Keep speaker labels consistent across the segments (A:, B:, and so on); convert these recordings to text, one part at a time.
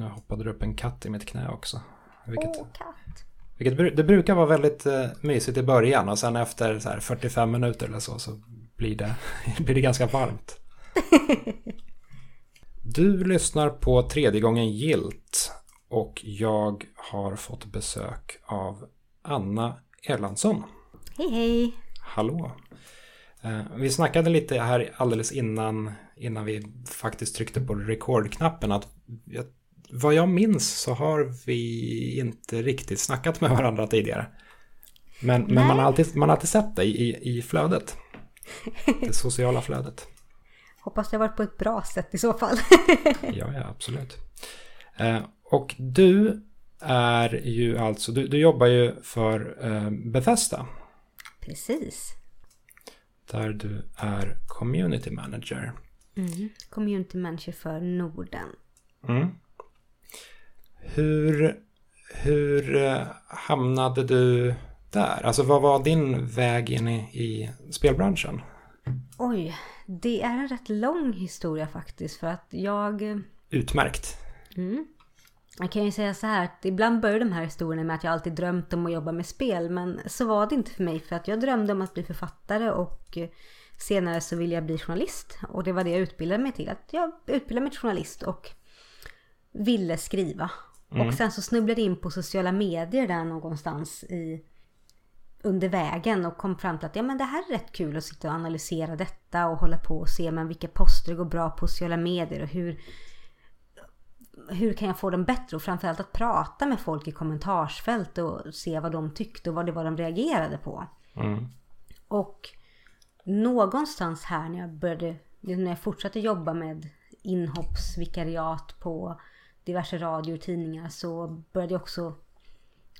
A: Nu hoppade det upp en katt i mitt knä också.
B: Vilket, Åh, katt.
A: Vilket, det brukar vara väldigt uh, mysigt i början och sen efter så här 45 minuter eller så så blir det, blir det ganska varmt. du lyssnar på tredje gången gilt och jag har fått besök av Anna Erlandsson.
B: Hej hej!
A: Hallå! Uh, vi snackade lite här alldeles innan, innan vi faktiskt tryckte på rekordknappen att jag vad jag minns så har vi inte riktigt snackat med varandra tidigare. Men, men man, har alltid, man har alltid sett dig i, i flödet. Det sociala flödet.
B: Hoppas det har varit på ett bra sätt i så fall.
A: ja, ja, absolut. Eh, och du är ju alltså, du, du jobbar ju för eh, Bethesda.
B: Precis.
A: Där du är community manager.
B: Mm, community manager för Norden.
A: Mm. Hur, hur eh, hamnade du där? Alltså vad var din väg in i, i spelbranschen?
B: Oj, det är en rätt lång historia faktiskt för att jag... Eh,
A: Utmärkt.
B: Mm. Jag kan ju säga så här att ibland börjar de här historierna med att jag alltid drömt om att jobba med spel men så var det inte för mig för att jag drömde om att bli författare och eh, senare så ville jag bli journalist och det var det jag utbildade mig till. Att jag utbildade mig till journalist och ville skriva Mm. Och sen så snubblade in på sociala medier där någonstans i, under vägen och kom fram till att ja, men det här är rätt kul att sitta och analysera detta och hålla på och se men vilka poster går bra på sociala medier och hur, hur kan jag få dem bättre och framförallt att prata med folk i kommentarsfält och se vad de tyckte och vad det var de reagerade på. Mm. Och någonstans här när jag började, när jag fortsatte jobba med inhoppsvikariat på diverse radio och tidningar så började jag också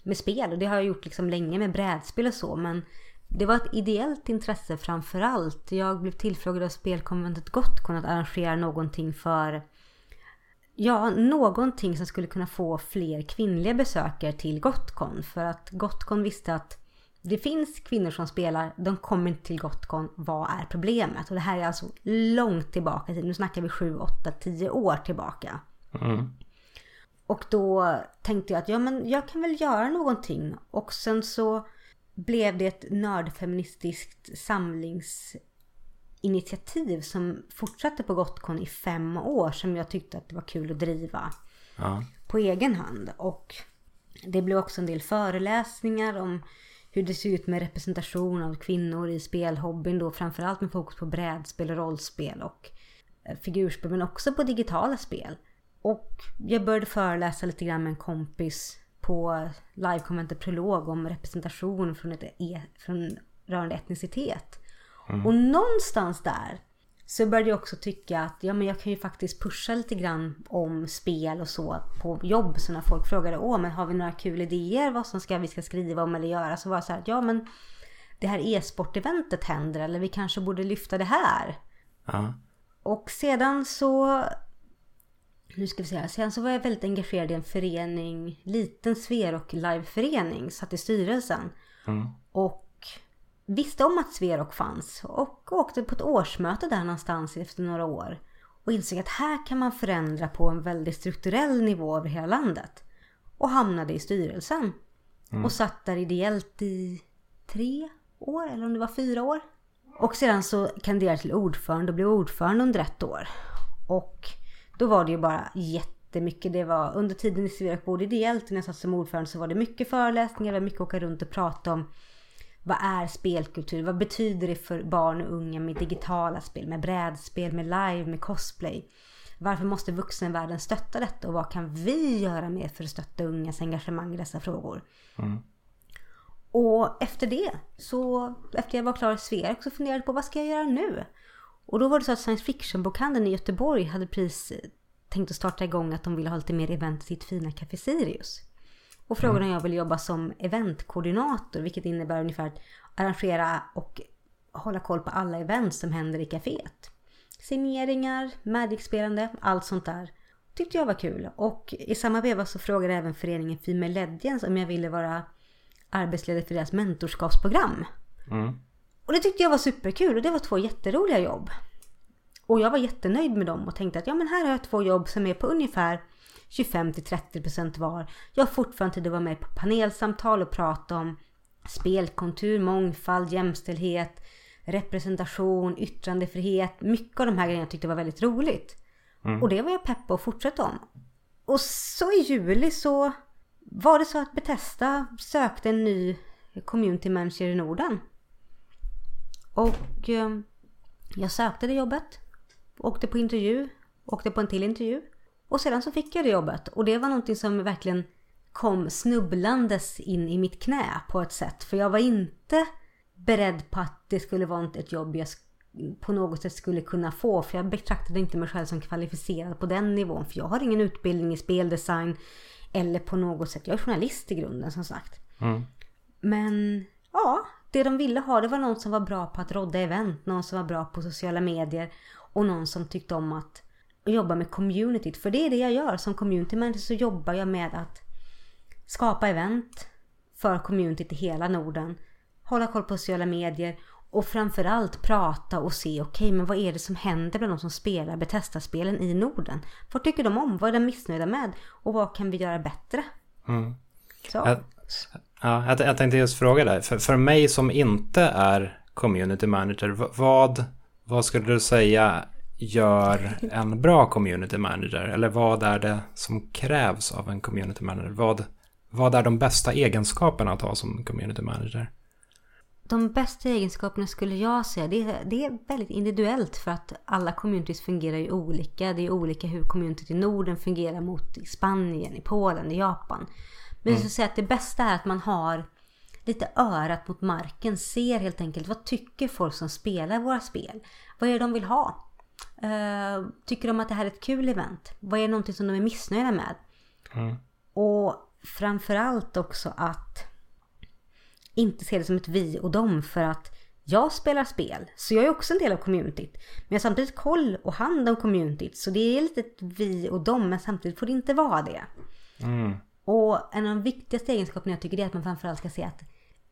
B: med spel. Och det har jag gjort liksom länge med brädspel och så. Men det var ett ideellt intresse framför allt. Jag blev tillfrågad av spelkonventet Gotcon att arrangera någonting för Ja, någonting som skulle kunna få fler kvinnliga besökare till Gotcon. För att Gotcon visste att det finns kvinnor som spelar, de kommer inte till Gotcon. Vad är problemet? Och det här är alltså långt tillbaka. i Nu snackar vi 7, 8, 10 år tillbaka. Mm. Och då tänkte jag att ja, men jag kan väl göra någonting. Och sen så blev det ett nördfeministiskt samlingsinitiativ som fortsatte på Gotcon i fem år som jag tyckte att det var kul att driva ja. på egen hand. Och det blev också en del föreläsningar om hur det ser ut med representation av kvinnor i spelhobbyn då framförallt med fokus på brädspel och rollspel och figurspel men också på digitala spel. Och jag började föreläsa lite grann med en kompis på livekonventet Prolog om representation från, ett e, från rörande etnicitet. Mm. Och någonstans där så började jag också tycka att ja, men jag kan ju faktiskt pusha lite grann om spel och så på jobb. Så när folk frågade åh men har vi några kul idéer vad som ska, vi ska skriva om eller göra så var det så här ja men det här e-sporteventet händer eller vi kanske borde lyfta det här. Mm. Och sedan så nu ska vi se Sen så var jag väldigt engagerad i en förening, liten Sverok liveförening, satt i styrelsen. Mm. Och visste om att Sverok fanns och åkte på ett årsmöte där någonstans efter några år. Och insåg att här kan man förändra på en väldigt strukturell nivå över hela landet. Och hamnade i styrelsen. Mm. Och satt där ideellt i tre år, eller om det var fyra år. Och sedan så kandiderade jag till ordförande och blev ordförande under ett år. Och då var det ju bara jättemycket. Det var under tiden i Sverige både ideellt när jag satt som ordförande så var det mycket föreläsningar, det var mycket åka runt och prata om vad är spelkultur? Vad betyder det för barn och unga med digitala spel, med brädspel, med live, med cosplay? Varför måste vuxenvärlden stötta detta och vad kan vi göra mer för att stötta ungas engagemang i dessa frågor? Mm. Och efter det, så efter jag var klar i Sverige så funderade jag på vad ska jag göra nu? Och då var det så att science fiction-bokhandeln i Göteborg hade precis tänkt att starta igång att de ville ha lite mer event i sitt fina Café Sirius. Och frågade om jag ville jobba som eventkoordinator, vilket innebär ungefär att arrangera och hålla koll på alla event som händer i kaféet. Signeringar, Magic-spelande, allt sånt där. Tyckte jag var kul. Och i samma veva så frågade även föreningen Female Legends om jag ville vara arbetsledare för deras mentorskapsprogram. Mm. Och det tyckte jag var superkul och det var två jätteroliga jobb. Och jag var jättenöjd med dem och tänkte att ja men här har jag två jobb som är på ungefär 25-30% var. Jag har fortfarande tid att vara med på panelsamtal och prata om spelkontur, mångfald, jämställdhet, representation, yttrandefrihet. Mycket av de här grejerna tyckte jag var väldigt roligt. Mm. Och det var jag pepp på att fortsätta om. Och så i juli så var det så att Bethesda sökte en ny community manager i Norden. Och eh, jag sökte det jobbet. Åkte på intervju. Åkte på en till intervju. Och sedan så fick jag det jobbet. Och det var någonting som verkligen kom snubblandes in i mitt knä på ett sätt. För jag var inte beredd på att det skulle vara ett jobb jag på något sätt skulle kunna få. För jag betraktade inte mig själv som kvalificerad på den nivån. För jag har ingen utbildning i speldesign. Eller på något sätt. Jag är journalist i grunden som sagt. Mm. Men ja, det de ville ha det var någon som var bra på att rodda event. Någon som var bra på sociala medier. Och någon som tyckte om att jobba med communityt. För det är det jag gör. Som community manager så jobbar jag med att skapa event för communityt i hela Norden. Hålla koll på sociala medier och framförallt prata och se, okej okay, men vad är det som händer bland de som spelar Bethesda-spelen i Norden? Vad tycker de om? Vad är de missnöjda med? Och vad kan vi göra bättre? Mm.
A: Jag, ja, jag, jag tänkte just fråga dig, för, för mig som inte är community manager, vad, vad skulle du säga gör en bra community manager? Eller vad är det som krävs av en community manager? Vad, vad är de bästa egenskaperna att ha som community manager?
B: De bästa egenskaperna skulle jag säga, det är, det är väldigt individuellt för att alla communities fungerar ju olika. Det är olika hur communityt i Norden fungerar mot i Spanien, i Polen, i Japan. Men jag skulle säga att det bästa är att man har lite örat mot marken, ser helt enkelt vad tycker folk som spelar våra spel? Vad är det de vill ha? Uh, tycker de att det här är ett kul event? Vad är någonting som de är missnöjda med? Mm. Och framförallt också att inte se det som ett vi och dem för att jag spelar spel, så jag är också en del av communityt. Men jag har samtidigt koll och hand om communityt, så det är lite ett vi och dem, men samtidigt får det inte vara det. Mm. Och en av de viktigaste egenskaperna jag tycker är att man framförallt ska se att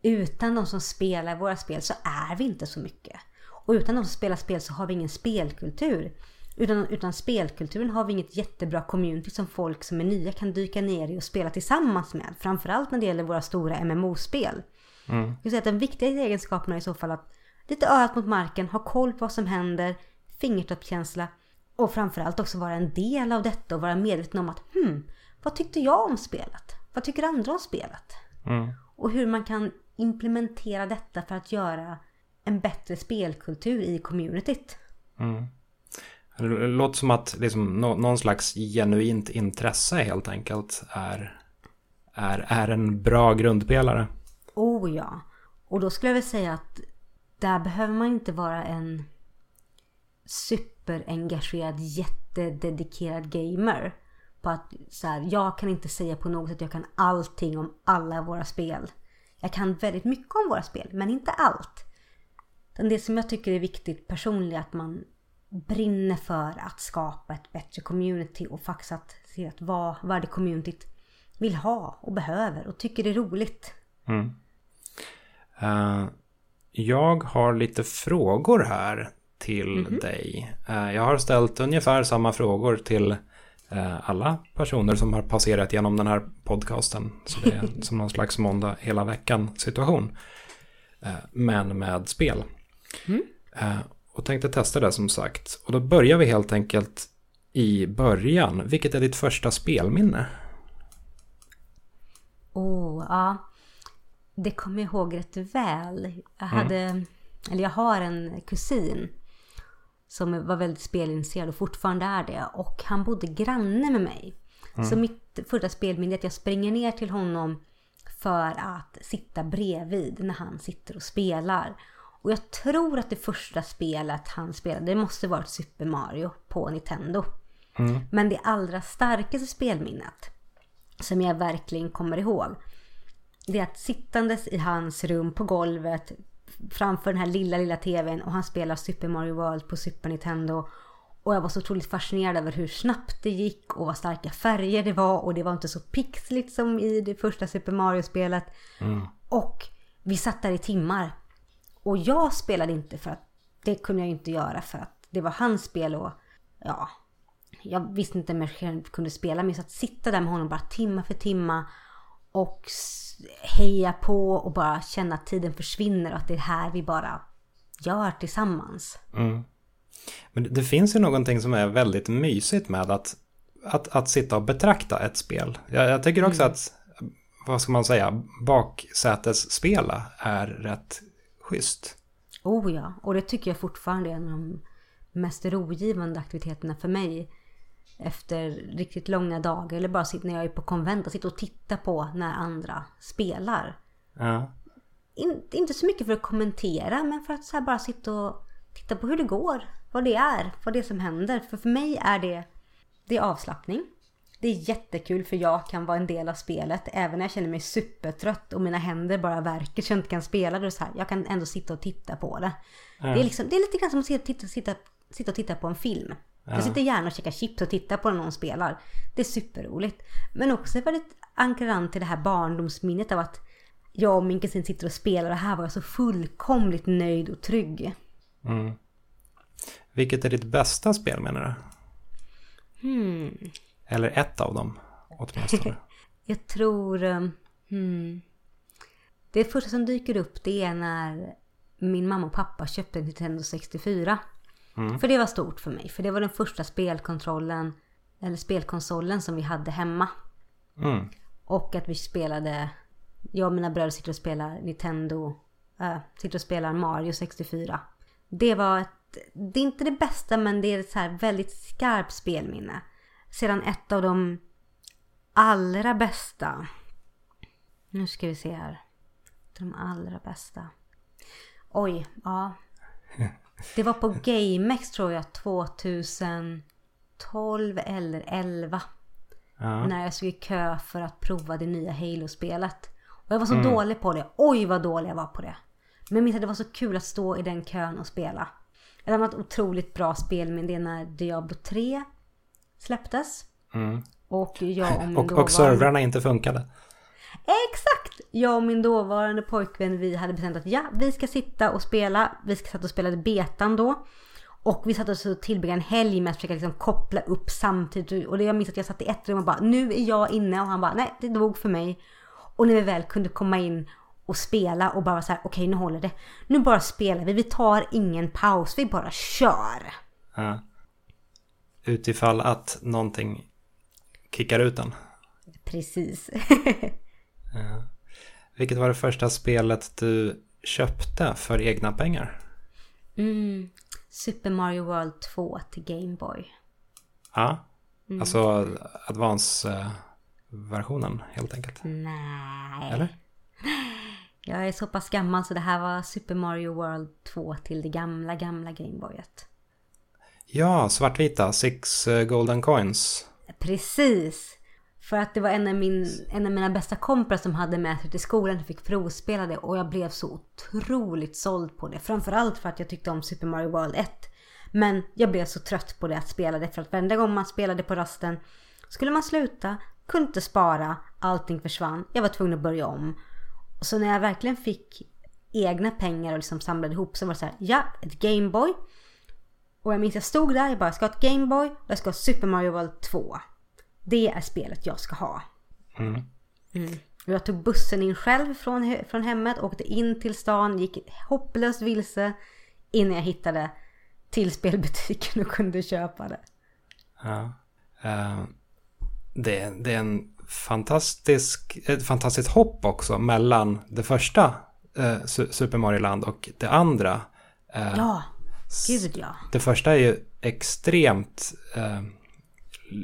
B: utan de som spelar våra spel så är vi inte så mycket. Och utan de som spelar spel så har vi ingen spelkultur. Utan, utan spelkulturen har vi inget jättebra community som folk som är nya kan dyka ner i och spela tillsammans med. Framförallt när det gäller våra stora MMO-spel. Mm. Jag säga att den viktigaste egenskapen är i så fall att lite örat mot marken, ha koll på vad som händer, fingertoppskänsla och framförallt också vara en del av detta och vara medveten om att hmm, vad tyckte jag om spelet? Vad tycker andra om spelet? Mm. Och hur man kan implementera detta för att göra en bättre spelkultur i communityt. Mm.
A: Det låter som att liksom, någon slags genuint intresse helt enkelt är, är, är en bra grundpelare.
B: Oh ja. Och då skulle jag vilja säga att där behöver man inte vara en superengagerad, jättededikerad gamer. På att så här, jag kan inte säga på något sätt att jag kan allting om alla våra spel. Jag kan väldigt mycket om våra spel, men inte allt. Det som jag tycker är viktigt personligen är att man brinner för att skapa ett bättre community och faktiskt att se att vad, vad det communityt vill ha och behöver och tycker det är roligt. Mm.
A: Uh, jag har lite frågor här till mm -hmm. dig. Uh, jag har ställt ungefär samma frågor till alla personer som har passerat genom den här podcasten. Så det är som någon slags måndag hela veckan situation. Men med spel. Mm. Och tänkte testa det som sagt. Och då börjar vi helt enkelt i början. Vilket är ditt första spelminne?
B: Oh, ja. Det kommer jag ihåg rätt väl. Jag hade, mm. eller jag har en kusin som var väldigt spelintresserad och fortfarande är det. Och han bodde granne med mig. Mm. Så mitt första spelminne är att jag springer ner till honom för att sitta bredvid när han sitter och spelar. Och jag tror att det första spelet han spelade, det måste varit Super Mario på Nintendo. Mm. Men det allra starkaste spelminnet, som jag verkligen kommer ihåg, det är att sittandes i hans rum på golvet framför den här lilla, lilla tvn och han spelar Super Mario World på Super Nintendo. Och jag var så otroligt fascinerad över hur snabbt det gick och vad starka färger det var och det var inte så pixligt som i det första Super Mario-spelet. Mm. Och vi satt där i timmar och jag spelade inte för att det kunde jag inte göra för att det var hans spel och ja, jag visste inte om jag kunde spela. Men att sitta där med honom bara timma för timma. Och heja på och bara känna att tiden försvinner och att det är här vi bara gör tillsammans.
A: Mm. Men det finns ju någonting som är väldigt mysigt med att, att, att sitta och betrakta ett spel. Jag, jag tycker också mm. att, vad ska man säga, baksätesspela är rätt schysst.
B: Oh ja, och det tycker jag fortfarande är en av de mest rogivande aktiviteterna för mig. Efter riktigt långa dagar eller bara när jag är på konvent och sitter och tittar på när andra spelar.
A: Ja.
B: In, inte så mycket för att kommentera men för att så bara sitta och titta på hur det går. Vad det är, vad det är som händer. För för mig är det, det är avslappning. Det är jättekul för jag kan vara en del av spelet även när jag känner mig supertrött och mina händer bara verkar så jag inte kan spela det så här. Jag kan ändå sitta och titta på det. Mm. Det, är liksom, det är lite grann som att sitta, titta, sitta, sitta och titta på en film. Ja. Jag sitter gärna och käkar chips och tittar på när någon spelar. Det är superroligt. Men också väldigt ankrar an till det här barndomsminnet av att jag och min kusin sitter och spelar och här var jag så fullkomligt nöjd och trygg.
A: Mm. Vilket är ditt bästa spel menar du?
B: Hmm.
A: Eller ett av dem åtminstone.
B: jag tror... Um, hmm. Det första som dyker upp det är när min mamma och pappa köpte en Nintendo 64. Mm. För det var stort för mig. För det var den första spelkontrollen, eller spelkonsolen som vi hade hemma.
A: Mm.
B: Och att vi spelade, jag och mina bröder sitter och spelar Nintendo, äh, sitter och spelar Mario 64. Det var ett, det är inte det bästa men det är ett så här väldigt skarpt spelminne. Sedan ett av de allra bästa. Nu ska vi se här. De allra bästa. Oj, ja. Det var på GameX tror jag 2012 eller 11. Ja. När jag stod i kö för att prova det nya Halo-spelet. Och jag var så mm. dålig på det. Oj vad dålig jag var på det. Men jag minns att det var så kul att stå i den kön och spela. Ett annat otroligt bra spel men det är när Diablo 3 släpptes.
A: Mm.
B: Och jag och min
A: och, och servrarna inte funkade.
B: Exakt! Jag och min dåvarande pojkvän vi hade bestämt att ja, vi ska sitta och spela. Vi ska sitta och spela betan då. Och vi satt och tillbringade en helg med att försöka liksom koppla upp samtidigt. Och det jag minns att jag satt i ett rum och bara nu är jag inne och han bara nej det dog för mig. Och när vi väl kunde komma in och spela och bara så här okej okay, nu håller det. Nu bara spelar vi, vi tar ingen paus, vi bara kör.
A: Ja. Utifall att någonting kickar ut den.
B: Precis.
A: Vilket var det första spelet du köpte för egna pengar?
B: Mm. Super Mario World 2 till Game Boy.
A: Ja, mm. alltså Advance-versionen helt enkelt.
B: Nej.
A: Eller?
B: Jag är så pass gammal så det här var Super Mario World 2 till det gamla, gamla Gameboyet.
A: Ja, svartvita, Six eh, Golden Coins.
B: Precis. För att det var en av, min, en av mina bästa kompisar som hade med sig till skolan och fick provspela det. Och jag blev så otroligt såld på det. Framförallt för att jag tyckte om Super Mario World 1. Men jag blev så trött på det att spela det. För att varenda gång man spelade på rasten skulle man sluta, kunde inte spara, allting försvann. Jag var tvungen att börja om. Så när jag verkligen fick egna pengar och liksom samlade ihop så var det så här, ja, ett Gameboy. Och jag minns jag stod där, jag bara, jag ska ha ett Gameboy och jag ska ha Super Mario World 2. Det är spelet jag ska ha.
A: Mm.
B: Mm. Jag tog bussen in själv från, från hemmet, åkte in till stan, gick hopplöst vilse innan jag hittade till spelbutiken och kunde köpa det.
A: Ja. Uh, det, det är en fantastisk, ett fantastiskt hopp också mellan det första uh, Super Mario Land och det andra.
B: Uh, ja, gud ja.
A: Det första är ju extremt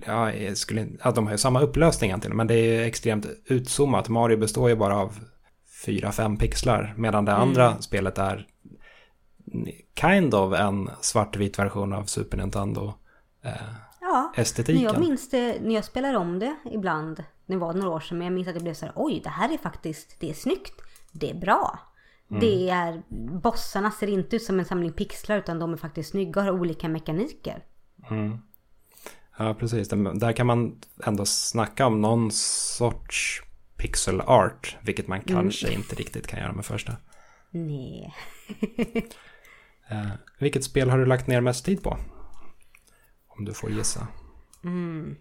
A: ja, skulle, ja, de har ju samma upplösning egentligen, men det är extremt utzoomat. Mario består ju bara av 4-5 pixlar, medan det mm. andra spelet är kind of en svartvit version av Super Nintendo. Eh,
B: ja,
A: estetiken.
B: jag minns det när jag spelar om det ibland. Det var några år sedan, men jag minns att det blev så här, oj, det här är faktiskt, det är snyggt, det är bra. Mm. Det är, bossarna ser inte ut som en samling pixlar utan de är faktiskt snygga och har olika mekaniker.
A: Mm. Ja, precis. Där kan man ändå snacka om någon sorts pixel art, vilket man mm. kanske inte riktigt kan göra med första.
B: Nej.
A: eh, vilket spel har du lagt ner mest tid på? Om du får gissa.
B: Mm.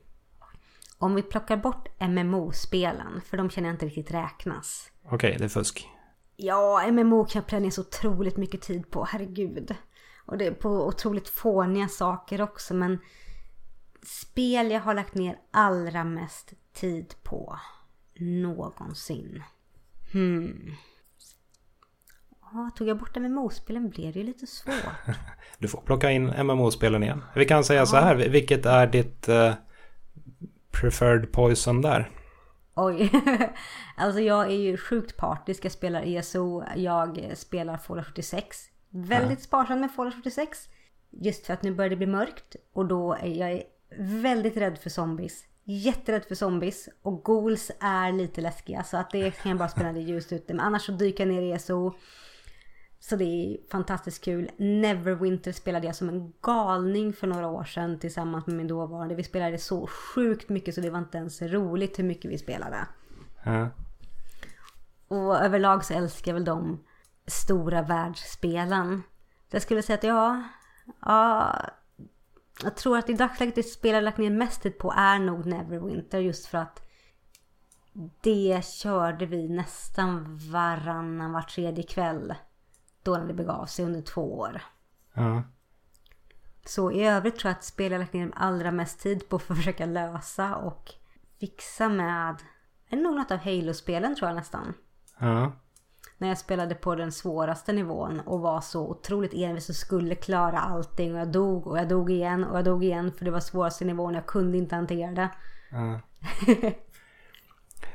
B: Om vi plockar bort MMO-spelen, för de känner jag inte riktigt räknas.
A: Okej, okay, det är fusk.
B: Ja, MMO kan jag planera så otroligt mycket tid på, herregud. Och det är på otroligt fåniga saker också, men spel jag har lagt ner allra mest tid på någonsin. Hmm. Ja, tog jag bort MMO-spelen blev det ju lite svårt.
A: Du får plocka in MMO-spelen igen. Vi kan säga ja. så här, vilket är ditt uh, preferred poison där?
B: Oj, alltså jag är ju sjukt partisk. Jag spelar ESO, jag spelar Fallout 76. Väldigt ja. sparsam med Fallout 76. Just för att nu börjar det bli mörkt och då är jag väldigt rädd för zombies. Jätterädd för zombies och ghouls är lite läskiga så att det kan jag bara spela det ljust ute. Men annars så dyker jag ner i ESO. Så det är fantastiskt kul. Neverwinter spelade jag som en galning för några år sedan tillsammans med min dåvarande. Vi spelade så sjukt mycket så det var inte ens roligt hur mycket vi spelade. Mm. Och överlag så älskar jag väl de stora världsspelen. Så jag skulle säga att ja, ja jag tror att i dagsläget det spel jag lagt ner mest tid på är nog Neverwinter just för att det körde vi nästan varannan var tredje kväll. Då när det begav sig under två år. Ja. Så i övrigt tror jag att spel jag lagt ner allra mest tid på för att försöka lösa och fixa med är nog något av Halo-spelen tror jag nästan. Ja när jag spelade på den svåraste nivån och var så otroligt envis och skulle klara allting och jag dog och jag dog igen och jag dog igen för det var svåraste nivån jag kunde inte hantera det. Ja.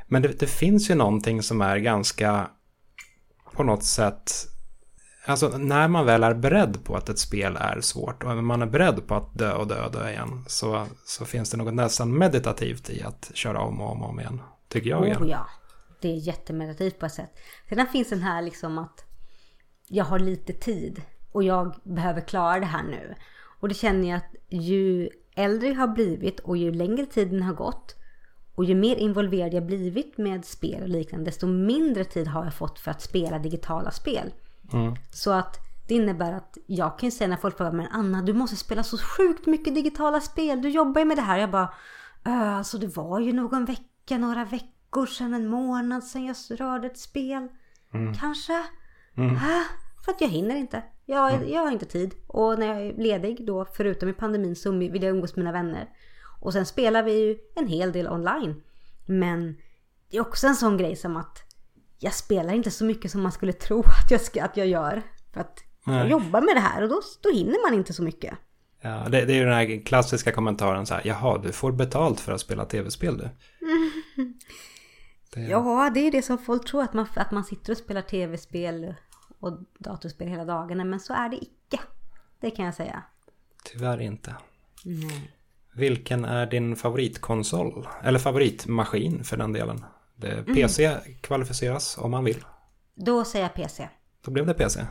A: Men det, det, finns ju någonting som är ganska på något sätt Alltså när man väl är beredd på att ett spel är svårt och man är beredd på att dö och dö och dö igen så, så finns det något nästan meditativt i att köra om och om och om igen. Tycker jag.
B: Oh, ja det är jättemeditativt på ett sätt. Sedan finns den här liksom att jag har lite tid och jag behöver klara det här nu. Och det känner jag att ju äldre jag har blivit och ju längre tiden har gått och ju mer involverad jag blivit med spel och liknande desto mindre tid har jag fått för att spela digitala spel. Mm. Så att det innebär att jag kan säga när folk frågar men Anna du måste spela så sjukt mycket digitala spel. Du jobbar ju med det här. Jag bara äh, alltså det var ju någon vecka, några veckor veckor sedan, en månad sedan jag rörde ett spel. Mm. Kanske. Mm. Äh, för att jag hinner inte. Jag, mm. jag har inte tid. Och när jag är ledig då, förutom i pandemin, så vill jag umgås med mina vänner. Och sen spelar vi ju en hel del online. Men det är också en sån grej som att jag spelar inte så mycket som man skulle tro att jag, ska, att jag gör. För att Nej. jag jobbar med det här och då, då hinner man inte så mycket.
A: Ja, det, det är ju den här klassiska kommentaren så här, jaha, du får betalt för att spela tv-spel du.
B: Det... Ja, det är det som folk tror att man, att man sitter och spelar tv-spel och datorspel hela dagarna. Men så är det icke. Det kan jag säga.
A: Tyvärr inte. Nej. Vilken är din favoritkonsol? Eller favoritmaskin för den delen? PC mm. kvalificeras om man vill.
B: Då säger jag PC.
A: Då blev det PC.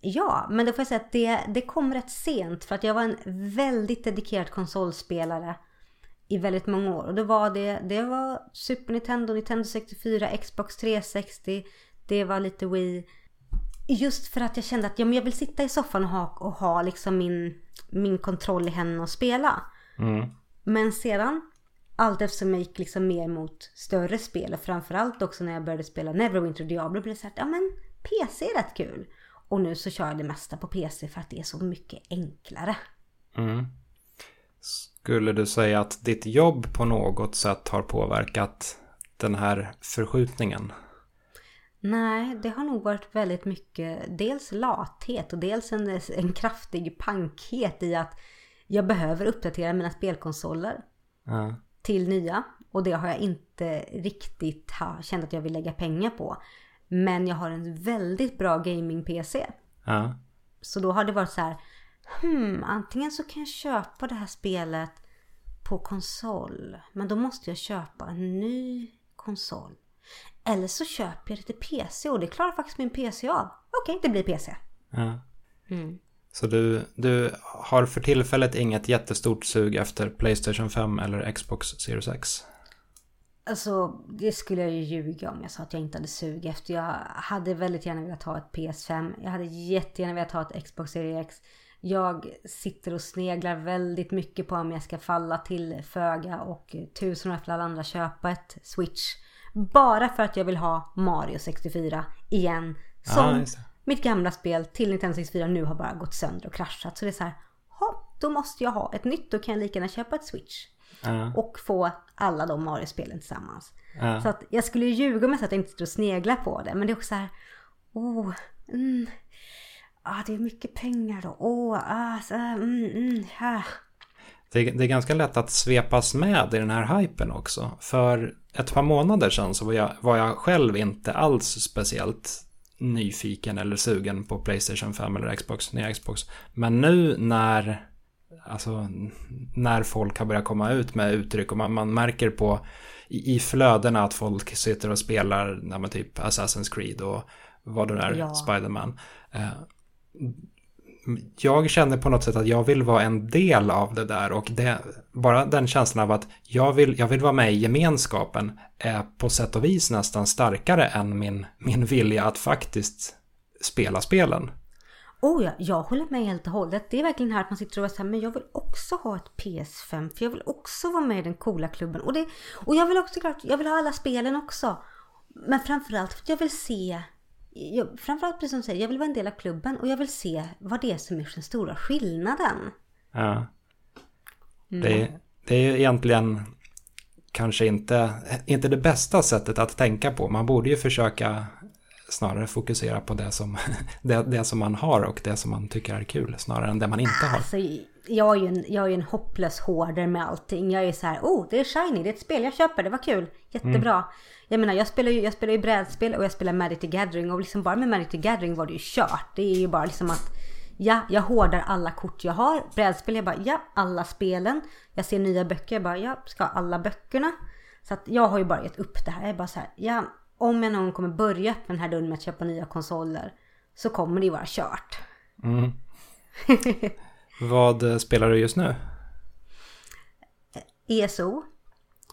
B: Ja, men då får jag säga att det, det kom rätt sent för att jag var en väldigt dedikerad konsolspelare i väldigt många år. Och då var det, det var Super Nintendo, Nintendo 64, Xbox 360, det var lite Wii. Just för att jag kände att ja, men jag vill sitta i soffan och ha, och ha liksom min, min kontroll i händerna och spela. Mm. Men sedan, allt eftersom jag gick liksom mer mot större spel och framförallt också när jag började spela Neverwinter Diablo blev det så här, ja men PC är rätt kul. Och nu så kör jag det mesta på PC för att det är så mycket enklare. Mm.
A: Skulle du säga att ditt jobb på något sätt har påverkat den här förskjutningen?
B: Nej, det har nog varit väldigt mycket dels lathet och dels en, en kraftig pankhet i att jag behöver uppdatera mina spelkonsoler ja. till nya. Och det har jag inte riktigt ha, känt att jag vill lägga pengar på. Men jag har en väldigt bra gaming-PC. Ja. Så då har det varit så här, hmm, antingen så kan jag köpa det här spelet på konsol. Men då måste jag köpa en ny konsol. Eller så köper jag det till PC och det klarar faktiskt min PC av. Okej, det blir PC. Ja.
A: Mm. Så du, du har för tillfället inget jättestort sug efter Playstation 5 eller Xbox Series X?
B: Alltså, det skulle jag ju ljuga om jag sa att jag inte hade sug efter. Jag hade väldigt gärna velat ha ett PS5. Jag hade jättegärna velat ha ett Xbox Series X. Jag sitter och sneglar väldigt mycket på om jag ska falla till föga och tusen efter alla andra köpa ett Switch. Bara för att jag vill ha Mario 64 igen. Som
A: Ja,
B: mitt gamla spel till Nintendo 64 nu har bara gått sönder och kraschat. Så det är så här, "Ha, då måste jag ha ett nytt. Då kan jag lika gärna köpa ett Switch.
A: Ja,
B: Och få alla de Mario-spelen tillsammans.
A: ja.
B: Så att jag skulle ju ljuga med så att jag inte sitter och sneglar på det. Men det är också så här, oh, mm, ah, det är mycket pengar då. Åh, oh, ah, så, mm, mm, ah.
A: Det, det är ganska lätt att svepas med i den här hypen också. För ett par månader sedan så var jag, var jag själv inte alls speciellt nyfiken eller sugen på Playstation 5 eller Xbox, nya Xbox. Men nu när, alltså, när folk har börjat komma ut med uttryck och man, man märker på i, i flödena att folk sitter och spelar ja, men typ Assassin's Creed och vad det är,
B: Ja.
A: Spiderman. Eh, jag känner på något sätt att jag vill vara en del av det där och det, bara den känslan av att jag vill, jag vill vara med i gemenskapen är på sätt och vis nästan starkare än min, min vilja att faktiskt spela spelen.
B: Oh ja, jag håller med helt och hållet. Det är verkligen här att man sitter och är så här, men jag vill också ha ett PS5 för jag vill också vara med i den coola klubben. Och, det, och jag vill också klart, jag vill ha alla spelen också. Men framförallt för att jag vill se, jag, framförallt precis som du säger, jag vill vara en del av klubben och jag vill se vad det är som är den stora skillnaden.
A: Ja. Det, det är ju egentligen kanske inte, inte det bästa sättet att tänka på. Man borde ju försöka snarare fokusera på det som, det, det som man har och det som man tycker är kul snarare än det man inte har.
B: Alltså, jag är ju en, jag är en hopplös hoarder med allting. Jag är så här, oh det är shiny, det är ett spel, jag köper det, vad kul, jättebra. Jag menar jag spelar ju, jag spelar ju brädspel och jag spelar Magic the Gathering och liksom bara med Magic the Gathering var det ju kört. Det är ju bara liksom att ja, jag hårdar alla kort jag har. Brädspel, jag bara ja, alla spelen. Jag ser nya böcker, jag bara ja, ska alla böckerna. Så att jag har ju bara gett upp det här. Jag är bara så här, ja, om jag någon kommer börja öppna den här dörren med att köpa nya konsoler så kommer det ju vara kört.
A: Mm. Vad eh, spelar du just nu?
B: ESO.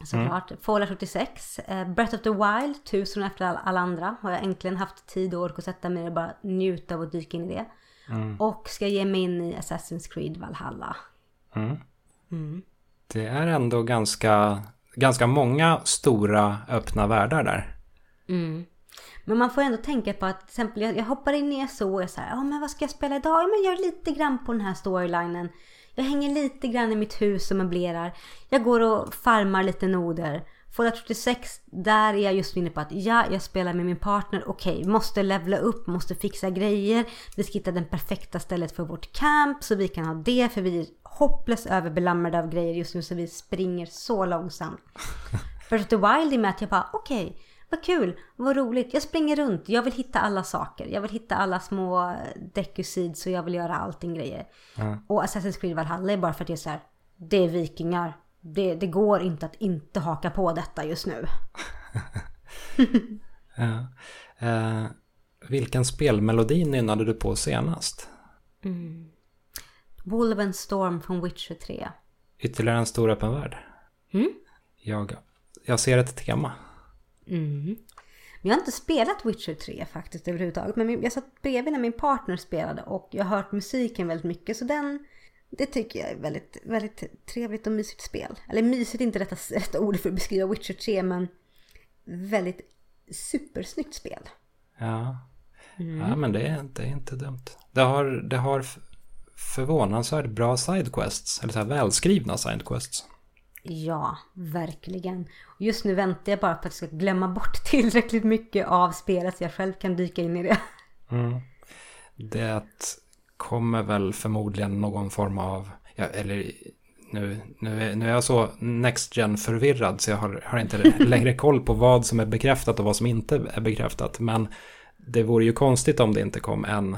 B: Såklart. Fallout 76. Eh, Breath of the Wild, tusen efter all, alla andra. Har jag äntligen haft tid och ork att sätta mig och bara njuta av att dyka in i det. Och ska ge mig in i Assassin's Creed Valhalla.
A: Mm. Det är ändå ganska, ganska många stora öppna världar där.
B: Men man får ändå tänka på att till exempel jag, jag hoppar in i ESO och är så här, ja men vad ska jag spela idag? Ja men jag gör lite grann på den här storylinen. Jag hänger lite grann i mitt hus och möblerar. Jag går och farmar lite noder. Fallout 76, där är jag just inne på att ja, jag spelar med min partner. Okej, måste levla upp, måste fixa grejer. Vi ska hitta det perfekta stället för vårt camp så vi kan ha det för vi är hopplöst överbelamrade av grejer just nu så vi springer så långsamt. Breath of the Wild är med att jag bara okej, vad kul, vad roligt. Jag springer runt, jag vill hitta alla saker. Jag vill hitta alla små decusids och jag vill göra allting grejer. Och Assassin's Creed Valhalla är bara för att det är så här, det är vikingar. Det, det går inte att inte haka på detta just nu.
A: Ja. Eh, vilken spelmelodi nynnade du på senast?
B: Wolven Storm från Witcher 3.
A: Ytterligare en stor öppen värld. Jag, jag ser ett tema.
B: Men jag har inte spelat Witcher 3 faktiskt överhuvudtaget. Men jag satt bredvid när min partner spelade och jag har hört musiken väldigt mycket. Så den, det tycker jag är väldigt, väldigt trevligt och mysigt spel. Eller mysigt är inte rätta, rätta ordet för att beskriva Witcher 3 men väldigt supersnyggt spel.
A: Ja, ja men det är, det är inte dumt. Det har, det har förvånansvärt bra sidequests, eller så här välskrivna sidequests.
B: Ja, verkligen. Just nu väntar jag bara på att jag ska glömma bort tillräckligt mycket av spelet så jag själv kan dyka in i det.
A: Det kommer väl förmodligen någon form av, ja, eller nu, nu, är, nu är jag så Next Gen förvirrad så jag har, har inte längre koll på vad som är bekräftat och vad som inte är bekräftat. Men det vore ju konstigt om det inte kom en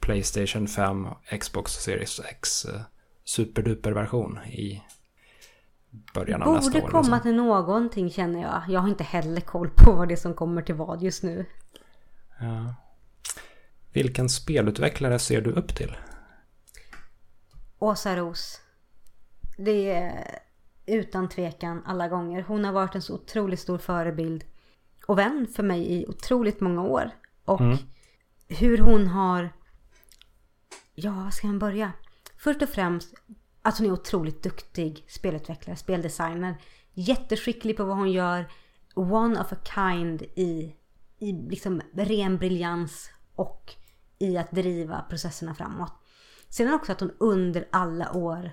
A: Playstation 5 Xbox Series X eh, superduper-version i början av nästa
B: Borde
A: år.
B: komma
A: liksom.
B: till någonting känner jag. Jag har inte heller koll på vad det är som kommer till vad just nu.
A: Ja. Vilken spelutvecklare ser du upp till?
B: Åsa Ros. Det är utan tvekan alla gånger. Hon har varit en så otroligt stor förebild och vän för mig i otroligt många år. Och hur hon har Ja, var ska man börja? Först och främst, att hon är otroligt duktig spelutvecklare, speldesigner. Jätteskicklig på vad hon gör. One of a kind i, i liksom ren briljans och i att driva processerna framåt. Sedan också att hon under alla år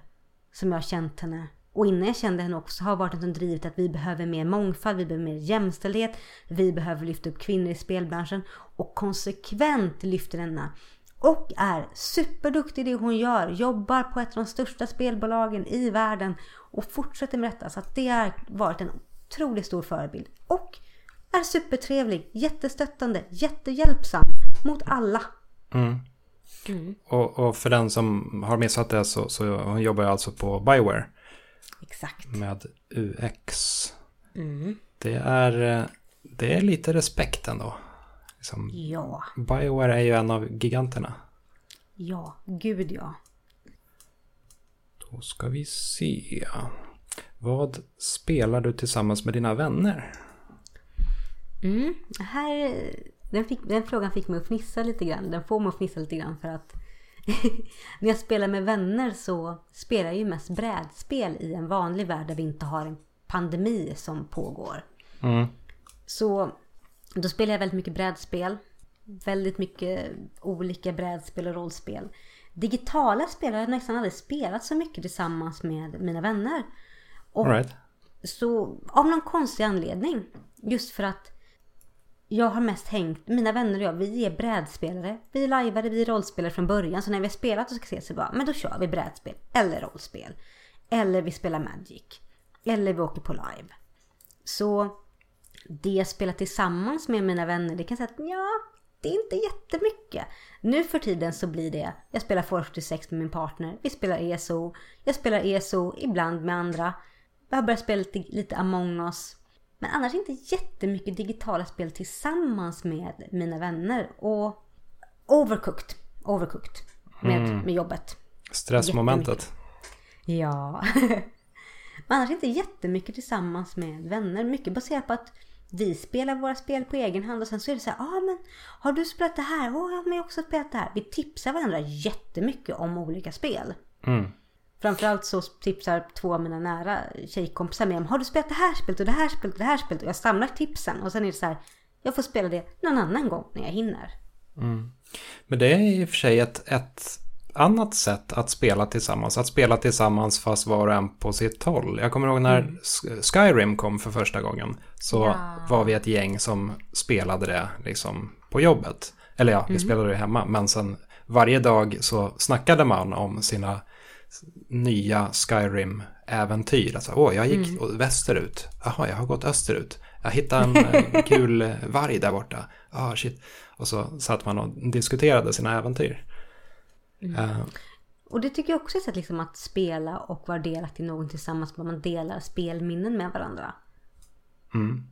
B: som jag har känt henne och innan jag kände henne också har varit en som drivit att vi behöver mer mångfald, vi behöver mer jämställdhet, vi behöver lyfta upp kvinnor i spelbranschen och konsekvent lyfter denna och är superduktig i det hon gör. Jobbar på ett av de största spelbolagen i världen och fortsätter med detta. Så att det har varit en otroligt stor förebild. Och är supertrevlig, jättestöttande, jättehjälpsam mot alla.
A: Mm. Mm. Och, och, för den som har missat det så, så hon jobbar jag alltså på Bioware.
B: Exakt.
A: Med UX. Mm. Det, är, det är lite respekt ändå. Liksom,
B: ja.
A: Bioware är ju en av giganterna.
B: Ja, gud ja.
A: Då ska vi se. Vad spelar du tillsammans med dina vänner?
B: Mm, här, den, fick, den frågan fick mig att fnissa lite grann. Den får mig att fnissa lite grann för att när jag spelar med vänner så spelar jag ju mest brädspel i en vanlig värld där vi inte har en pandemi som pågår. Mm. Så då spelar jag väldigt mycket brädspel. Väldigt mycket olika brädspel och rollspel. Digitala spel har jag nästan aldrig spelat så mycket tillsammans med mina vänner. Och right. Så av någon konstig anledning. Just för att jag har mest hängt, mina vänner och jag, vi är brädspelare. Vi är lajvare, vi är rollspelare från början. Så när vi har spelat och ska se så bara, men då kör vi brädspel. Eller rollspel. Eller vi spelar Magic. Eller vi åker på live. Så det jag spelar tillsammans med mina vänner, det kan säga att ja, det är inte jättemycket. Nu för tiden så blir det, jag spelar Force 46 med min partner, vi spelar ESO, jag spelar ESO ibland med andra. Jag har börjat spela lite, lite Among us. Men annars inte jättemycket digitala spel tillsammans med mina vänner. Och overcooked, overcooked med, mm. med jobbet.
A: Stressmomentet.
B: Ja. Men annars inte jättemycket tillsammans med vänner. Mycket baserat på att vi spelar våra spel på egen hand och sen så är det så här, ja ah, men har du spelat det här? Åh, oh, jag har också spelat det här. Vi tipsar varandra jättemycket om olika spel. Mm. Framförallt så tipsar två av mina nära tjejkompisar med om, har du spelat det här spelet och det här spelet och det här spelet? Och jag samlar tipsen och sen är det så här, jag får spela det någon annan gång när jag hinner.
A: Mm. Men det är i och för sig ett, ett annat sätt att spela tillsammans. Att spela tillsammans fast var och en på sitt håll. Jag kommer ihåg när mm. Skyrim kom för första gången. Så ja. var vi ett gäng som spelade det liksom på jobbet. Eller ja, vi mm. spelade det hemma. Men sen varje dag så snackade man om sina nya Skyrim-äventyr. Alltså, åh, jag gick mm. västerut. Jaha, jag har gått österut. Jag hittade en eh, kul varg där borta. Ah, shit. Och så satt man och diskuterade sina äventyr.
B: Mm. Uh, och det tycker jag också är ett sätt liksom att spela och vara delaktig i någon tillsammans. Man delar spelminnen med varandra.
A: Mm.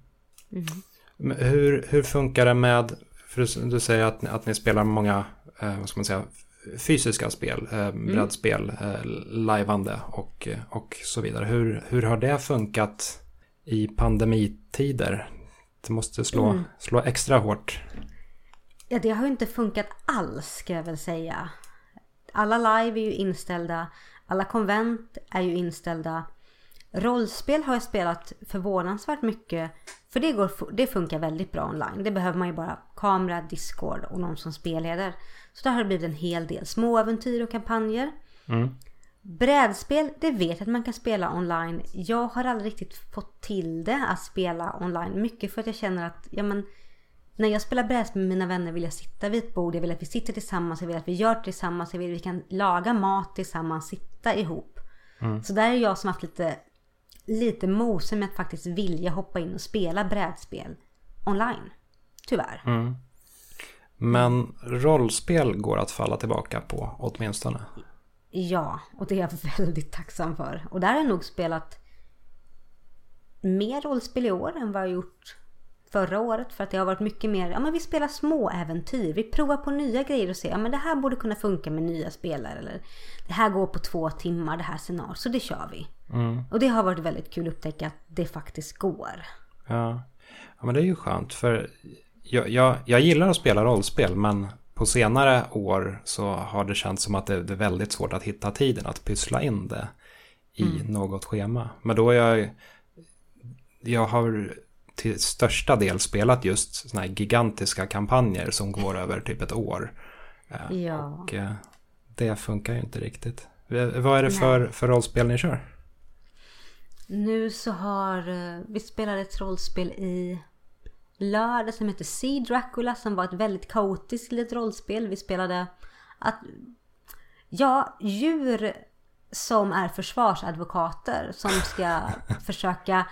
A: Mm. Hur, hur funkar det med, för du säger att, att ni spelar många, eh, vad ska man säga, fysiska spel, eh, mm. brädspel, eh, lajvande och, och så vidare. Hur, hur har det funkat i pandemitider? Det måste slå, mm. slå extra hårt.
B: Ja, det har ju inte funkat alls ska jag väl säga. Alla live är ju inställda. Alla konvent är ju inställda. Rollspel har jag spelat förvånansvärt mycket. För det, går, det funkar väldigt bra online. Det behöver man ju bara kamera, discord och någon som spelleder. Så där har det blivit en hel del småäventyr och kampanjer. Mm. Brädspel, det vet jag att man kan spela online. Jag har aldrig riktigt fått till det att spela online. Mycket för att jag känner att ja, men, när jag spelar brädspel med mina vänner vill jag sitta vid ett bord. Jag vill att vi sitter tillsammans. Jag vill att vi gör tillsammans. Jag vill att vi kan laga mat tillsammans. Sitta ihop. Mm. Så där är jag som haft lite, lite mose med att faktiskt vilja hoppa in och spela brädspel online. Tyvärr. Mm.
A: Men rollspel går att falla tillbaka på åtminstone.
B: Ja, och det är jag väldigt tacksam för. Och där har jag nog spelat mer rollspel i år än vad jag gjort förra året. För att det har varit mycket mer, ja men vi spelar små äventyr. Vi provar på nya grejer och ser, ja men det här borde kunna funka med nya spelare. Eller det här går på två timmar det här scenariot, så det kör vi. Mm. Och det har varit väldigt kul att upptäcka att det faktiskt går.
A: Ja. ja, men det är ju skönt. För jag, jag, jag gillar att spela rollspel men på senare år så har det känts som att det är väldigt svårt att hitta tiden att pyssla in det i mm. något schema. Men då är jag, jag har till största del spelat just sådana här gigantiska kampanjer som går över typ ett år.
B: Eh, ja. Och
A: eh, det funkar ju inte riktigt. Vad är det för, för rollspel ni kör?
B: Nu så har eh, vi spelat ett rollspel i lördag som heter Sea Dracula som var ett väldigt kaotiskt litet rollspel. Vi spelade att ja, djur som är försvarsadvokater som ska försöka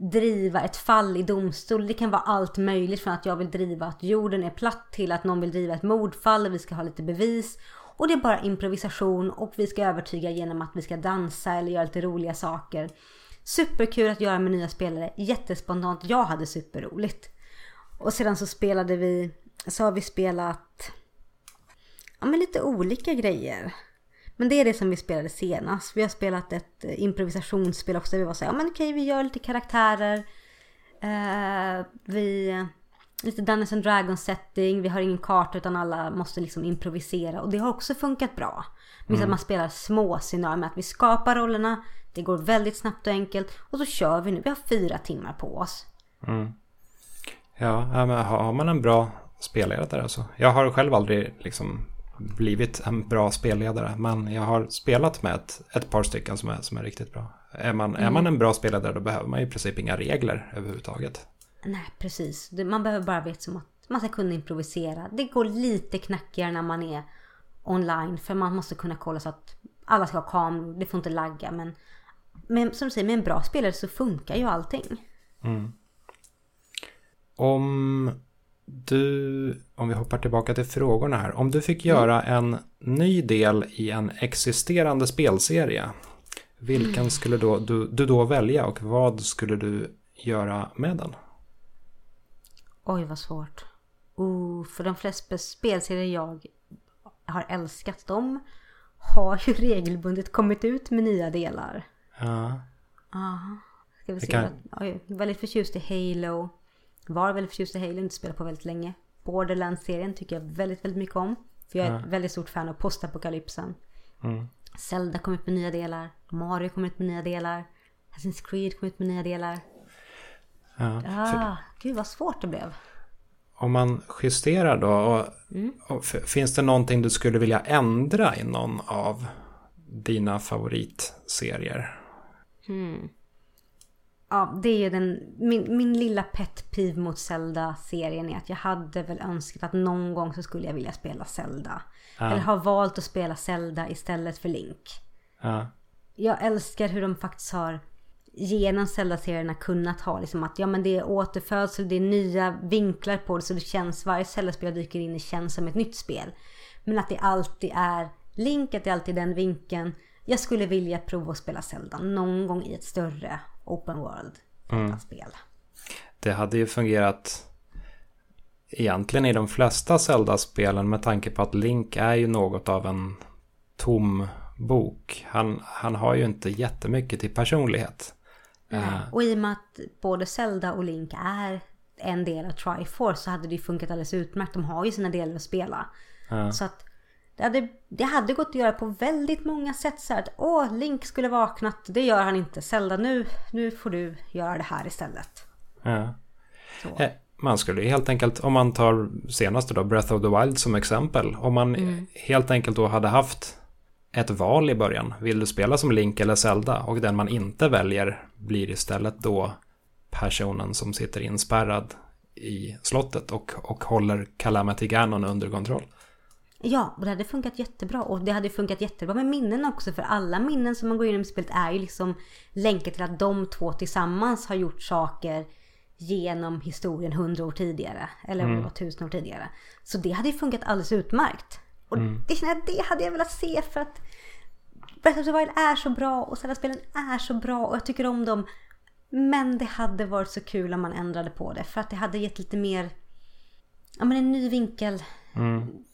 B: driva ett fall i domstol. Det kan vara allt möjligt från att jag vill driva att jorden är platt till att någon vill driva ett mordfall och vi ska ha lite bevis. Och det är bara improvisation och vi ska övertyga genom att vi ska dansa eller göra lite roliga saker. Superkul att göra med nya spelare, jättespontant. Jag hade superroligt. Och sedan så spelade vi, så har vi spelat ja, men lite olika grejer. Men det är det som vi spelade senast. Vi har spelat ett eh, improvisationsspel också. Där vi var så här, ja men okej vi gör lite karaktärer. Uh, vi, lite Dungeons and Dragons setting. Vi har ingen karta utan alla måste liksom improvisera. Och det har också funkat bra. Men mm. att man spelar små scenarier med att vi skapar rollerna. Det går väldigt snabbt och enkelt. Och så kör vi nu. Vi har fyra timmar på oss.
A: Mm. Ja, men har man en bra spelledare alltså. Jag har själv aldrig liksom blivit en bra spelledare. Men jag har spelat med ett, ett par stycken som är, som är riktigt bra. Är man, mm. är man en bra spelledare då behöver man i princip inga regler överhuvudtaget.
B: Nej, precis. Man behöver bara veta som att man ska kunna improvisera. Det går lite knackigare när man är online. För man måste kunna kolla så att alla ska ha kameror. Det får inte lagga. Men, men som du säger, med en bra spelare så funkar ju allting.
A: Mm. Om du, om vi hoppar tillbaka till frågorna här. Om du fick göra mm. en ny del i en existerande spelserie. Vilken mm. skulle då, du, du då välja och vad skulle du göra med den?
B: Oj vad svårt. Oh, för de flesta spelserier jag har älskat dem har ju regelbundet kommit ut med nya delar.
A: Ja.
B: Aha. Ska vi se. Kan... Oj, väldigt förtjust i Halo. Var väldigt förtjust i Halo, inte spelat på väldigt länge. Borderlands-serien tycker jag väldigt, väldigt mycket om. För jag är ett väldigt stort fan av postapokalypsen.
A: Mm.
B: Zelda kom ut med nya delar. Mario kom ut med nya delar. Assassin's Creed kom ut med nya delar.
A: Ja,
B: ah. Gud vad svårt det blev.
A: Om man justerar då. Och, mm. och finns det någonting du skulle vilja ändra i någon av dina favoritserier?
B: Hmm ja, det är ju den, min, min lilla pet peeve mot Zelda-serien är att jag hade väl önskat att någon gång så skulle jag vilja spela Zelda. Ja. Eller har valt att spela Zelda istället för Link.
A: Ja.
B: Jag älskar hur de faktiskt har genom Zelda-serierna kunnat ha liksom att ja men det är återfödsel, det är nya vinklar på det så det känns, varje Zelda-spel jag dyker in i känns som ett nytt spel. Men att det alltid är Link, att det alltid är den vinkeln. Jag skulle vilja prova att spela Zelda någon gång i ett större open world mm. spel.
A: Det hade ju fungerat egentligen i de flesta Zelda-spelen med tanke på att Link är ju något av en tom bok. Han, han har ju inte jättemycket till personlighet.
B: Nej. Uh, och i och med att både Zelda och Link är en del av Triforce så hade det ju funkat alldeles utmärkt. De har ju sina delar att spela. Uh. Så att det hade, det hade gått att göra på väldigt många sätt så här att åh, Link skulle vaknat, det gör han inte. Zelda, nu, nu får du göra det här istället.
A: Ja. Eh, man skulle helt enkelt, om man tar senaste då, Breath of the Wild som exempel. Om man mm. helt enkelt då hade haft ett val i början. Vill du spela som Link eller Zelda? Och den man inte väljer blir istället då personen som sitter inspärrad i slottet och, och håller Calamity Ganon under kontroll.
B: Ja, och det hade funkat jättebra. Och det hade funkat jättebra med minnen också. För alla minnen som man går igenom i spelet är ju liksom länkar till att de två tillsammans har gjort saker genom historien hundra år tidigare. Eller om det mm. var tusen år tidigare. Så det hade ju funkat alldeles utmärkt. Och mm. det, det hade jag velat se för att Breath of the Wild är så bra och Zelda-spelen är så bra och jag tycker om dem. Men det hade varit så kul om man ändrade på det. För att det hade gett lite mer, ja men en ny vinkel.
A: Mm.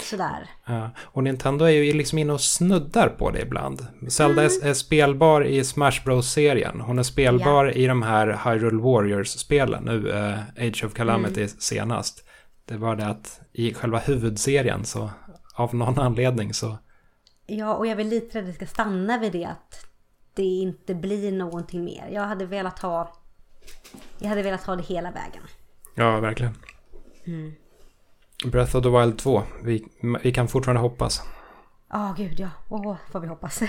B: Sådär.
A: Ja. Och Nintendo är ju liksom inne och snuddar på det ibland. Zelda mm. är, spelbar i Smash Bros-serien. Hon är spelbar ja. i de här Hyrule Warriors-spelen. Nu uh, Age of Calamity mm. senast. Det bara det att i själva huvudserien så av någon anledning så...
B: Ja, och jag vill lite att det ska stanna vid det att det inte blir någonting mer. Jag hade velat ha... Jag hade velat ha det hela vägen.
A: Ja, verkligen. Mm. Breath of the Wild 2. Vi, vi kan fortfarande hoppas.
B: Ja, oh, gud ja. Åh, oh, får vi hoppas.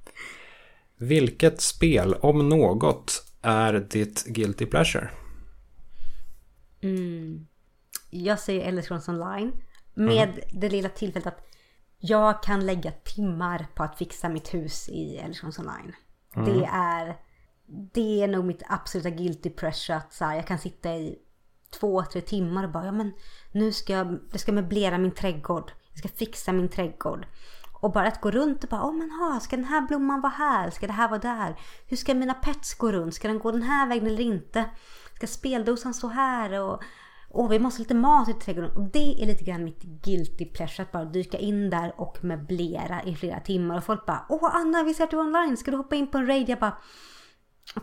A: Vilket spel, om något, är ditt guilty pleasure?
B: Mm. Jag säger Elder Scrolls Online. Med mm. det lilla tillfället att jag kan lägga timmar på att fixa mitt hus i Elder Scrolls Online. Mm. Det är det är nog mitt absoluta guilty pleasure att så här, jag kan sitta i två, tre timmar och bara ja men nu ska jag, jag ska möblera min trädgård. Jag ska fixa min trädgård. Och bara att gå runt och bara, åh men ha, ska den här blomman vara här? Ska det här vara där? Hur ska mina pets gå runt? Ska den gå den här vägen eller inte? Ska speldosan stå här? Och, åh, vi måste ha lite mat i trädgården. Och det är lite grann mitt guilty pleasure att bara dyka in där och möblera i flera timmar. Och folk bara, åh Anna, vi ser att du är online. Ska du hoppa in på en raid? Jag bara,